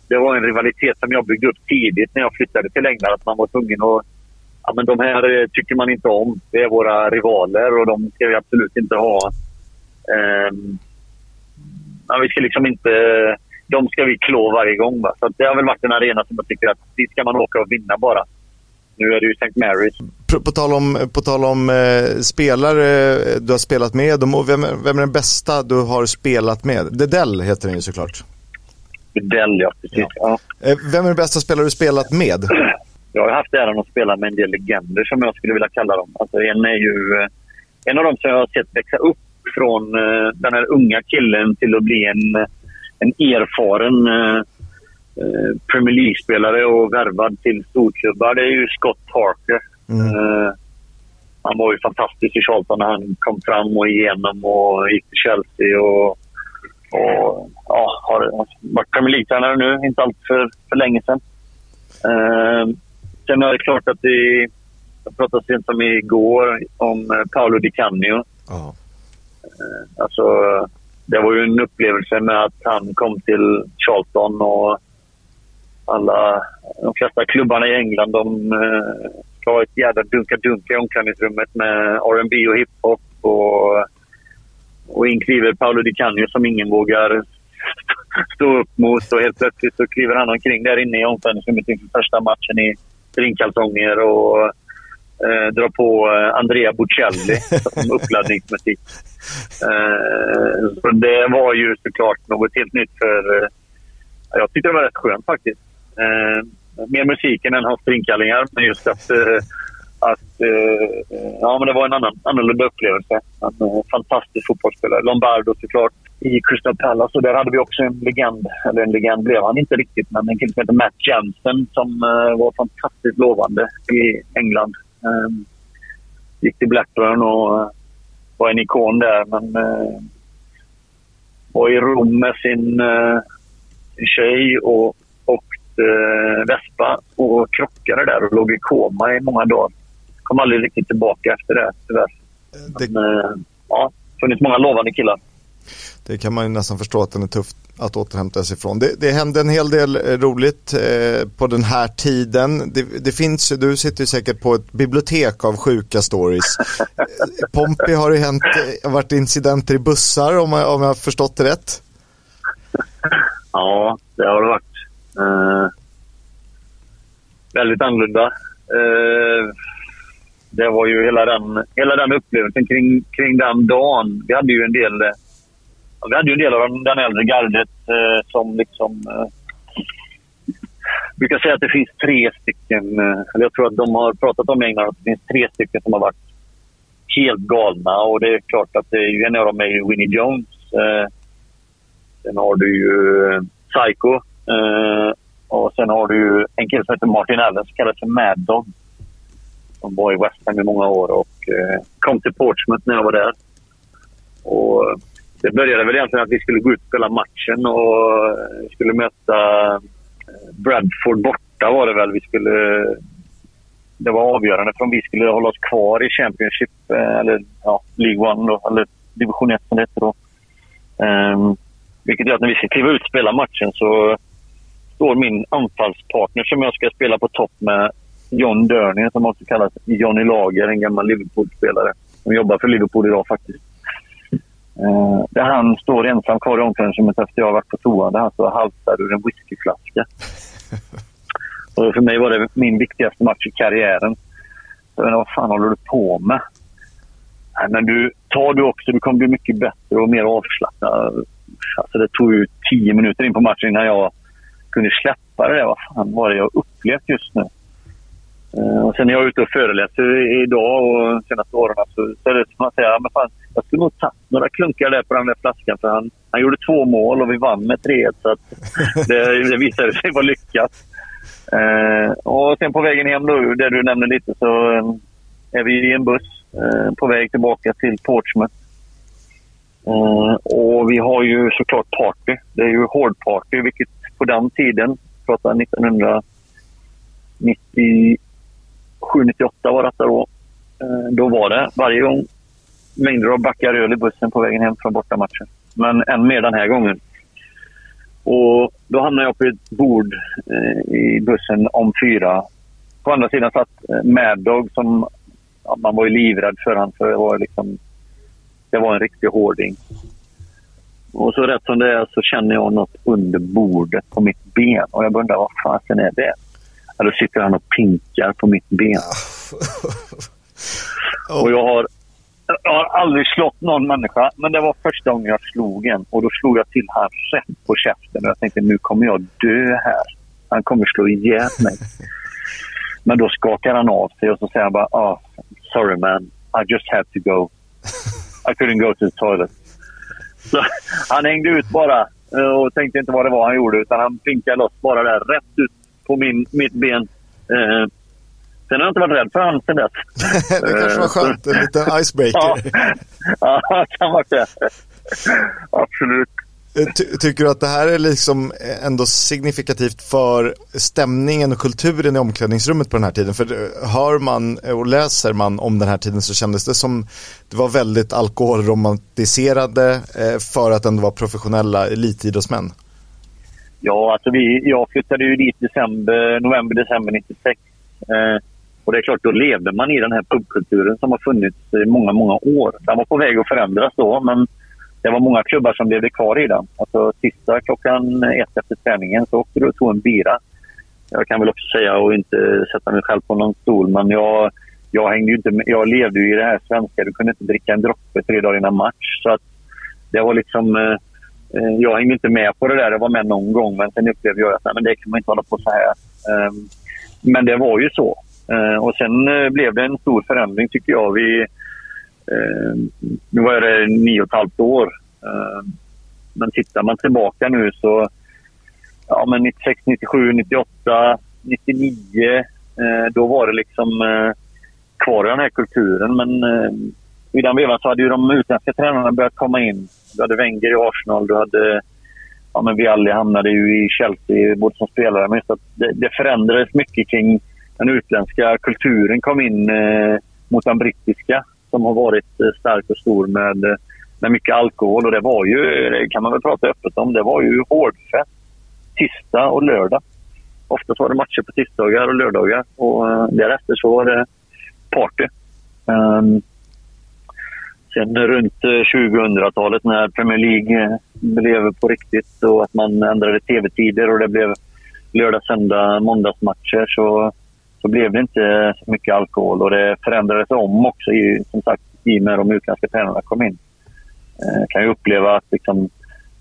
det var en rivalitet som jag byggde upp tidigt när jag flyttade till England. Att man var tvungen att, ja, men de här tycker man inte om. Det är våra rivaler och de ska vi absolut inte ha. Um, ja, vi ska liksom inte... De ska vi klå varje gång. Va? Så det har väl varit en arena som jag tycker att dit ska man åka och vinna bara. Nu är det ju St. Mary's. På, tal om, på tal om eh, spelare eh, du har spelat med, och vem, vem är den bästa du har spelat med? Dedell heter den ju såklart. Dedell, ja. Precis. Ja. Ja. Eh, vem är den bästa spelare du spelat med? Jag har haft äran att spela med en del legender som jag skulle vilja kalla dem. Alltså, en är ju eh, en av dem som jag har sett växa upp från uh, den här unga killen till att bli en, en erfaren uh, Premier League-spelare och värvad till storklubbar. Det är ju Scott Parker. Mm. Han var ju fantastisk i Charlton när han kom fram och igenom och gick till Chelsea. Och, och ja, har varit Premier League-tränare nu, inte allt för, för länge sedan. Uh, sen är det klart att det, jag pratade sent som igår om Paolo Di Canio. Oh. Eh, alltså, det var ju en upplevelse med att han kom till Charlton och alla, de flesta klubbarna i England de eh, ska ha ett jävla dunka-dunka i omklädningsrummet med R&B och hiphop och, och in kliver Paolo Di Canio som ingen vågar stå upp mot och helt plötsligt så kliver han omkring där inne i omklädningsrummet inför första matchen i stringkalsonger och eh, dra på eh, Andrea Bocelli som uppladdningsmusik. Eh, det var ju såklart något helt nytt för... Eh, jag tyckte det var rätt skönt faktiskt. Eh, mer musiken än hans stringkallingar, men just att... Eh, att eh, ja, men det var en annan, annorlunda upplevelse. En fantastisk fotbollsspelare. Lombardo såklart i Crystal Palace. Och där hade vi också en legend. Eller en legend blev han inte riktigt, men en kille som heter Matt Jensen som var fantastiskt lovande i England. Um, gick till Blackburn och uh, var en ikon där, men uh, var i Rom med sin, uh, sin tjej och åkte uh, Vespa och krockade där och låg i koma i många dagar. Kom aldrig riktigt tillbaka efter det, tyvärr. Det... Men, uh, ja, funnits många lovande killar. Det kan man ju nästan förstå att den är tuff att återhämta sig från. Det, det hände en hel del eh, roligt eh, på den här tiden. Det, det, finns du sitter ju säkert på ett bibliotek av sjuka stories. Eh, Pompey har det hänt, eh, varit incidenter i bussar om jag, om jag har förstått det rätt. Ja, det har det varit. Eh, väldigt annorlunda. Eh, det var ju hela den, hela den upplevelsen kring, kring den dagen. Vi hade ju en del vi hade ju en del av den äldre gardet eh, som liksom... Eh, brukar säga att det finns tre stycken, eh, eller jag tror att de har pratat om i England, att det finns tre stycken som har varit helt galna. Och det är klart att det är, en av dem är Winnie Jones. Eh, sen har du ju eh, Psycho. Eh, och sen har du en kille som heter Martin Allen som kallas för Mad Dog. Som var i West Ham i många år och eh, kom till Portsmouth när jag var där. Och det började väl egentligen att vi skulle gå ut och spela matchen och eh, skulle möta eh, Bradford borta var det väl. Vi skulle, det var avgörande för om vi skulle hålla oss kvar i Championship, eh, eller ja, League One då, eller Division 1 som det heter då. Um, vilket gör att när vi ska kliva ut och spela matchen så står min anfallspartner som jag ska spela på topp med, John Dörning, som också kallas Johnny Lager, en gammal Liverpool-spelare. Som jobbar för Liverpool idag faktiskt. Eh, där han står ensam kvar i omklädningsrummet efter jag varit på toa. Där han står och haltar ur en whiskyflaska. och för mig var det min viktigaste match i karriären. Jag menar, vad fan håller du på med? Nej, men du, tar du också, du kommer bli mycket bättre och mer avslappnad. Alltså det tog ju tio minuter in på matchen innan jag kunde släppa det. Vad fan var det jag upplevt just nu? Uh, och sen när jag är ute och föreläser idag och de senaste åren så, så är det som att säga, men fan, jag skulle nog tagit några klunkar där på den där flaskan för han, han gjorde två mål och vi vann med 3 så att det, det visade sig vara lyckat. Uh, och sen på vägen hem då, där du nämnde lite, så uh, är vi i en buss uh, på väg tillbaka till Portsmouth. och vi har ju såklart party. Det är ju hård party, vilket på den tiden, pratar 1990 798 var detta då. Eh, då var det varje gång mängder av backar öl i bussen på vägen hem från bortamatchen. Men än mer den här gången. Och då hamnade jag på ett bord eh, i bussen om fyra på andra sidan satt eh, Mad Dog som ja, man var ju livrädd för han för det var liksom det var en riktig hårding. Och så rätt som det är så känner jag något under bordet på mitt ben och jag undrar vad fasen är det? Ja, då sitter han och pinkar på mitt ben. Och jag har, jag har aldrig slått någon människa, men det var första gången jag slog en. Och då slog jag till han rätt på käften och jag tänkte nu kommer jag dö här. Han kommer slå ihjäl mig. Men då skakar han av sig och så säger han bara oh, “Sorry man, I just had to go. I couldn't go to the toilet”. Så han hängde ut bara eh, och tänkte inte vad det var han gjorde utan han pinkade loss bara där rätt ut på min, mitt ben. Eh, sen har jag inte varit rädd för honom sen dess. det kanske var skönt, en liten icebreaker. ja, ja, det kan vara det. Absolut. Eh, ty tycker du att det här är liksom ändå signifikativt för stämningen och kulturen i omklädningsrummet på den här tiden? För eh, hör man och läser man om den här tiden så kändes det som det var väldigt alkoholromantiserade eh, för att ändå vara professionella elitidrottsmän. Ja, alltså vi, jag flyttade ju dit december, november, december 96. Eh, och det är klart, då levde man i den här pubkulturen som har funnits i många, många år. Den var på väg att förändras då, men det var många klubbar som levde kvar i den. Alltså sista klockan ett efter träningen så åkte du och tog en bira. Jag kan väl också säga, och inte sätta mig själv på någon stol, men jag, jag, hängde inte med, jag levde ju i det här svenska. Du kunde inte dricka en droppe tre dagar innan match. Så att det var liksom... Eh, eh Eh, jag hängde inte med på det där. Jag var med någon gång, men sen upplevde jag att nej, men det kan man inte hålla på så här. Ehm, men det var ju så. Eh, och sen eh, blev det en stor förändring tycker jag. Vi, ehm, nu var det nio och ett halvt år. Ehm, men tittar man tillbaka nu så... Ja, men 96, 97, 98, 99. då var det liksom kvar i den här kulturen. Men i den vevan så hade ju de utländska tränarna börjat komma in. Du hade Wenger i Arsenal, du hade... Ja, men Vialli hamnade ju i Chelsea, både som spelare men just att det, det förändrades mycket kring den utländska kulturen kom in eh, mot den brittiska som har varit eh, stark och stor med, eh, med mycket alkohol. Och det var ju, det kan man väl prata öppet om, det var ju hårdfett tisdag och lördag. Oftast var det matcher på tisdagar och lördagar och eh, därefter så var det party. Um, sen runt eh, 2000-talet när Premier League eh, blev på riktigt och att man ändrade tv-tider och det blev lördag, söndag, måndagsmatcher så så blev det inte så mycket alkohol och det förändrades om också i, som sagt, i och med de utländska tränarna kom in. Jag kan ju uppleva att liksom,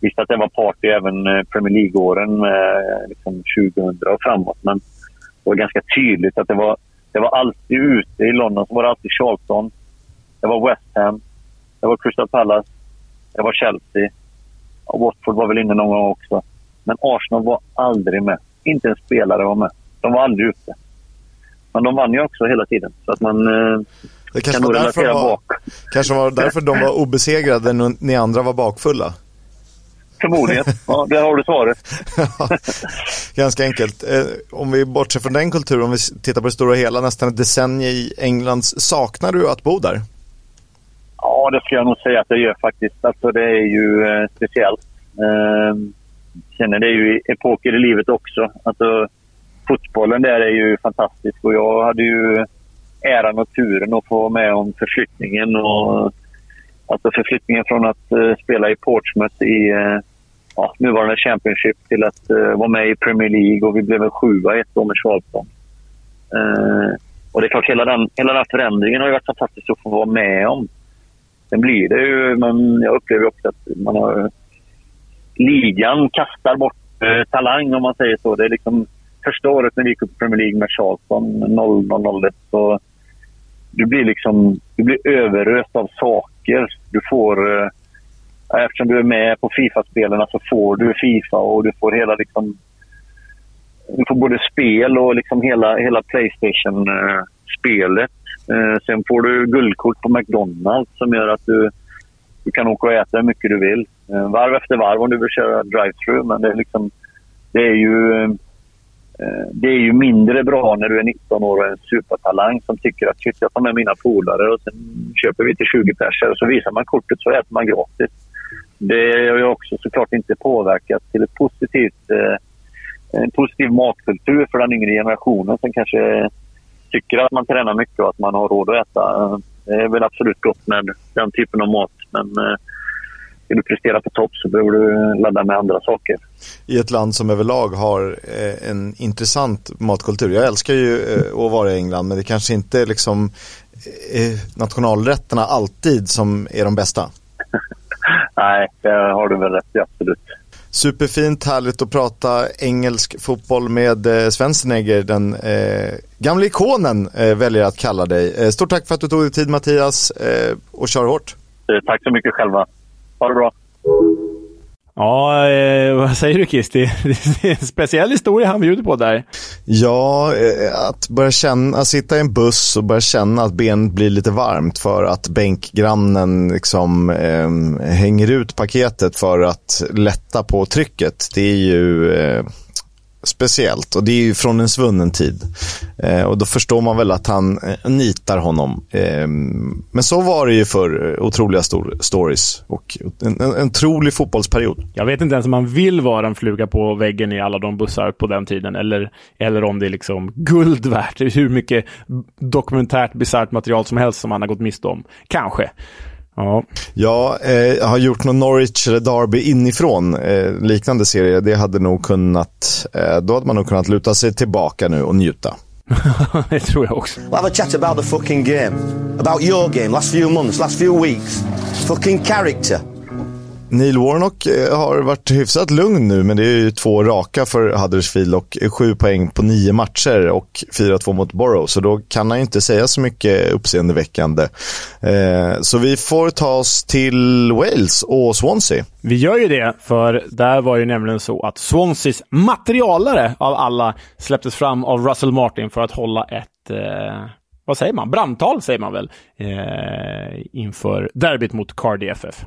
visst att det var party även Premier League-åren liksom 2000 och framåt men det var ganska tydligt att det var, det var alltid ute i London så var det alltid Charlton, det var West Ham, det var Crystal Palace, det var Chelsea. Och Watford var väl inne någon gång också. Men Arsenal var aldrig med. Inte en spelare var med. De var aldrig ute. Men de vann ju också hela tiden. Så att man eh, det kanske kan nog relatera var, bak. kanske var därför de var obesegrade när ni andra var bakfulla. Förmodligen. Ja, där har du svaret. ganska enkelt. Eh, om vi bortser från den kulturen, om vi tittar på det stora hela, nästan ett decennium i Englands. Saknar du att bo där? Ja, det ska jag nog säga att jag gör faktiskt. Alltså det är ju eh, speciellt. Eh, sen är det ju epoker i livet också. Alltså, fotbollen där är ju fantastisk och jag hade ju äran och turen att få vara med om förflyttningen. Och, alltså förflyttningen från att eh, spela i Portsmouth i eh, ja, nuvarande Championship till att eh, vara med i Premier League och vi blev en sjua ett år med Charlton. Eh, och det är klart, hela den, hela den förändringen har ju varit fantastisk att få vara med om. Sen blir det ju, men jag upplever också att man har... Ligan kastar bort eh, talang om man säger så. Det är liksom första året när vi gick upp i Premier League med Charlton 0001 så du blir liksom du blir överöst av saker. Du får... Eh, eftersom du är med på Fifa-spelen så får du Fifa och du får hela liksom... Du får både spel och liksom hela, hela Playstation-spelet. Eh, Eh, sen får du guldkort på McDonalds som gör att du, du kan åka och äta hur mycket du vill. Eh, varv efter varv om du vill köra drive-through. Men det är liksom... Det är ju eh, det är ju mindre bra när du är 19 år och en supertalang som tycker att shit, jag tar med mina polare och sen köper vi till 20 personer och så visar man kortet så äter man gratis. Det har ju också såklart inte påverkat till ett positivt, eh, en positiv matkultur för den yngre generationen som kanske tycker att man tränar mycket och att man har råd att äta. Det är väl absolut gott med den typen av mat. Men eh, vill du prestera på topp så behöver du ladda med andra saker. I ett land som överlag har eh, en intressant matkultur. Jag älskar ju eh, att vara i England men det kanske inte är liksom nationalrätterna alltid som är de bästa. Nej, det har du väl rätt i, absolut. Superfint, härligt att prata engelsk fotboll med eh, Svensenegger, den eh, gamla ikonen eh, väljer att kalla dig. Eh, stort tack för att du tog dig tid Mattias eh, och kör hårt. Eh, tack så mycket själva. Ha det bra. Ja, eh, vad säger du Kiss? Det, är en speciell historia han bjuder på där. Ja, eh, att börja känna, sitta i en buss och börja känna att benet blir lite varmt för att bänkgrannen liksom eh, hänger ut paketet för att lätta på trycket. Det är ju eh, speciellt och det är ju från en svunnen tid. Eh, och då förstår man väl att han eh, nitar honom. Eh, men så var det ju för eh, otroliga stor stories och en, en, en otrolig fotbollsperiod. Jag vet inte ens om man vill vara en fluga på väggen i alla de bussar på den tiden eller, eller om det är liksom guld värt. Hur mycket dokumentärt bisarrt material som helst som han har gått miste om. Kanske. Ja, ja eh, jag har gjort någon Norwich eller Derby inifrån, eh, liknande serie. Det hade nog kunnat, eh, då hade man nog kunnat luta sig tillbaka nu och njuta. det tror jag också. We'll have a chat about the fucking game. About your game, last few months, last few weeks. Fucking character. Neil Warnock eh, har varit hyfsat lugn nu, men det är ju två raka för Huddersfield och sju poäng på nio matcher och 4-2 mot Borough, så då kan han ju inte säga så mycket uppseendeväckande. Eh, så vi får ta oss till Wales och Swansea. Vi gör ju det, för där var ju nämligen så att Swanseas materialare av alla släpptes fram av Russell Martin för att hålla ett eh, vad säger man? Brandtal säger man väl? Eh, inför derbyt mot Cardiff FF.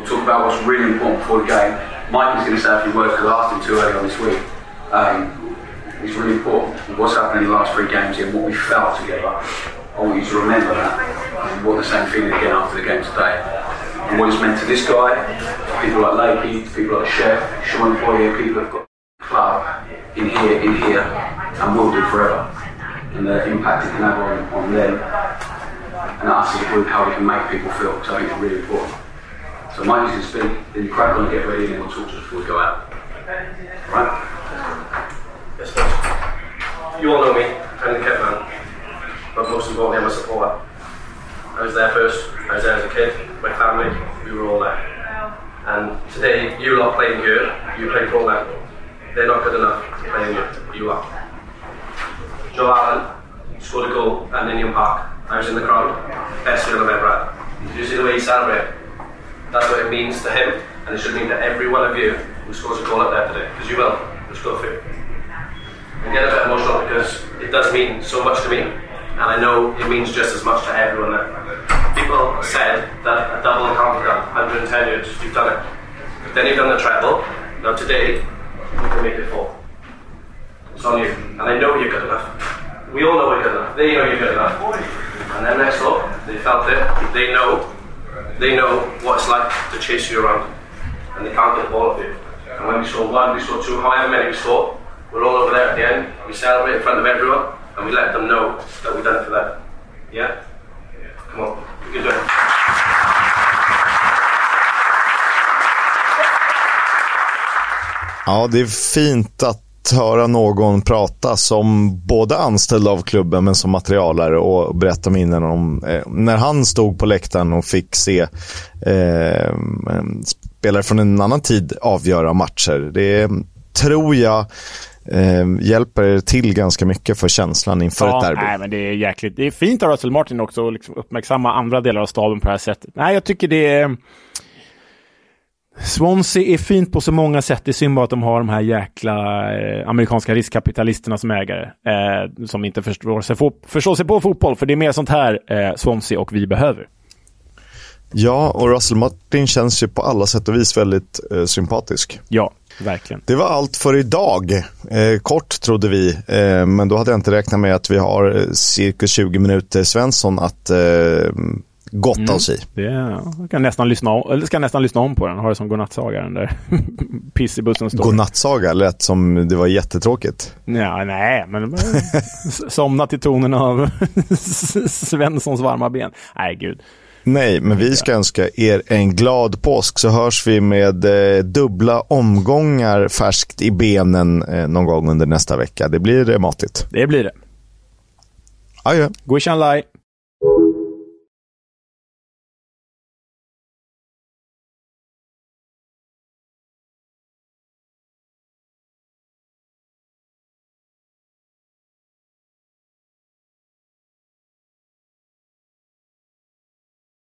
We'll talk about what's really important before the game. Mike is going to say a few words because I asked him too early on this week. Um, it's really important what's happened in the last three games here and what we felt together. I want you to remember that and what the same feeling again after the game today. And what it's meant to this guy, people like Lakey, people like Chef, Sean Poirier, people have got club in here, in here, and will do forever. And the impact it can have on, on them and us as a group, how we can make people feel. So I think it's really important. So Mike going to speak, then you crack on and get ready, and then we'll talk to us before we go out. Right? Yes, please. You all know me, I'm the man, but most importantly, I'm a supporter. I was there first, I was there as a kid, my family, we were all there. And today, you lot playing good, you play for them. They're not good enough to play you, you are. Joe Allen scored a goal at Ninian Park. I was in the crowd, best feeling I've ever had. You see the way he celebrated? That's what it means to him, and it should mean to every one of you who scores a goal up there today, because you will. You'll score for you. I get a bit emotional because it does mean so much to me, and I know it means just as much to everyone there. People said that a double encounter done, 110 years, you've done it. But then you've done the treble. Now today, you can make it four. It's on you, and I know you're good enough. We all know we're good enough. They know you're good enough. And then next up, they felt it. They know they know what it's like to chase you around and they can't get the ball off you. And when we score one, we score two, however many we score, we're all over there at the end, we celebrate in front of everyone and we let them know that we've done it for them. Yeah? Come on, we can do it. Ja, det är fint att höra någon prata som både anställd av klubben men som materialare och berätta minnen om eh, när han stod på läktaren och fick se eh, spelare från en annan tid avgöra matcher. Det tror jag eh, hjälper till ganska mycket för känslan inför ja, ett derby. Nej, men det är jäkligt. Det är fint av Russell Martin också att liksom uppmärksamma andra delar av staben på det här sättet. Nej, jag tycker det är Swansea är fint på så många sätt. Det är synd bara att de har de här jäkla eh, amerikanska riskkapitalisterna som ägare. Eh, som inte förstår sig, på, förstår sig på fotboll. För det är mer sånt här eh, Swansea och vi behöver. Ja, och Russell Martin känns ju på alla sätt och vis väldigt eh, sympatisk. Ja, verkligen. Det var allt för idag. Eh, kort trodde vi, eh, men då hade jag inte räknat med att vi har eh, cirka 20 minuter Svensson att gotta oss i. Det jag kan nästan lyssna om, eller ska nästan lyssna om på den. Ha det som godnattsaga den där piss i bussen står. Godnattsaga lät som det var jättetråkigt. Ja, nej, men somna till tonen av Svenssons varma ben. Nej, gud. Nej, men vi ska önska er en glad påsk så hörs vi med eh, dubbla omgångar färskt i benen eh, någon gång under nästa vecka. Det blir eh, matigt. Det blir det. Adjö. Guishan Lai.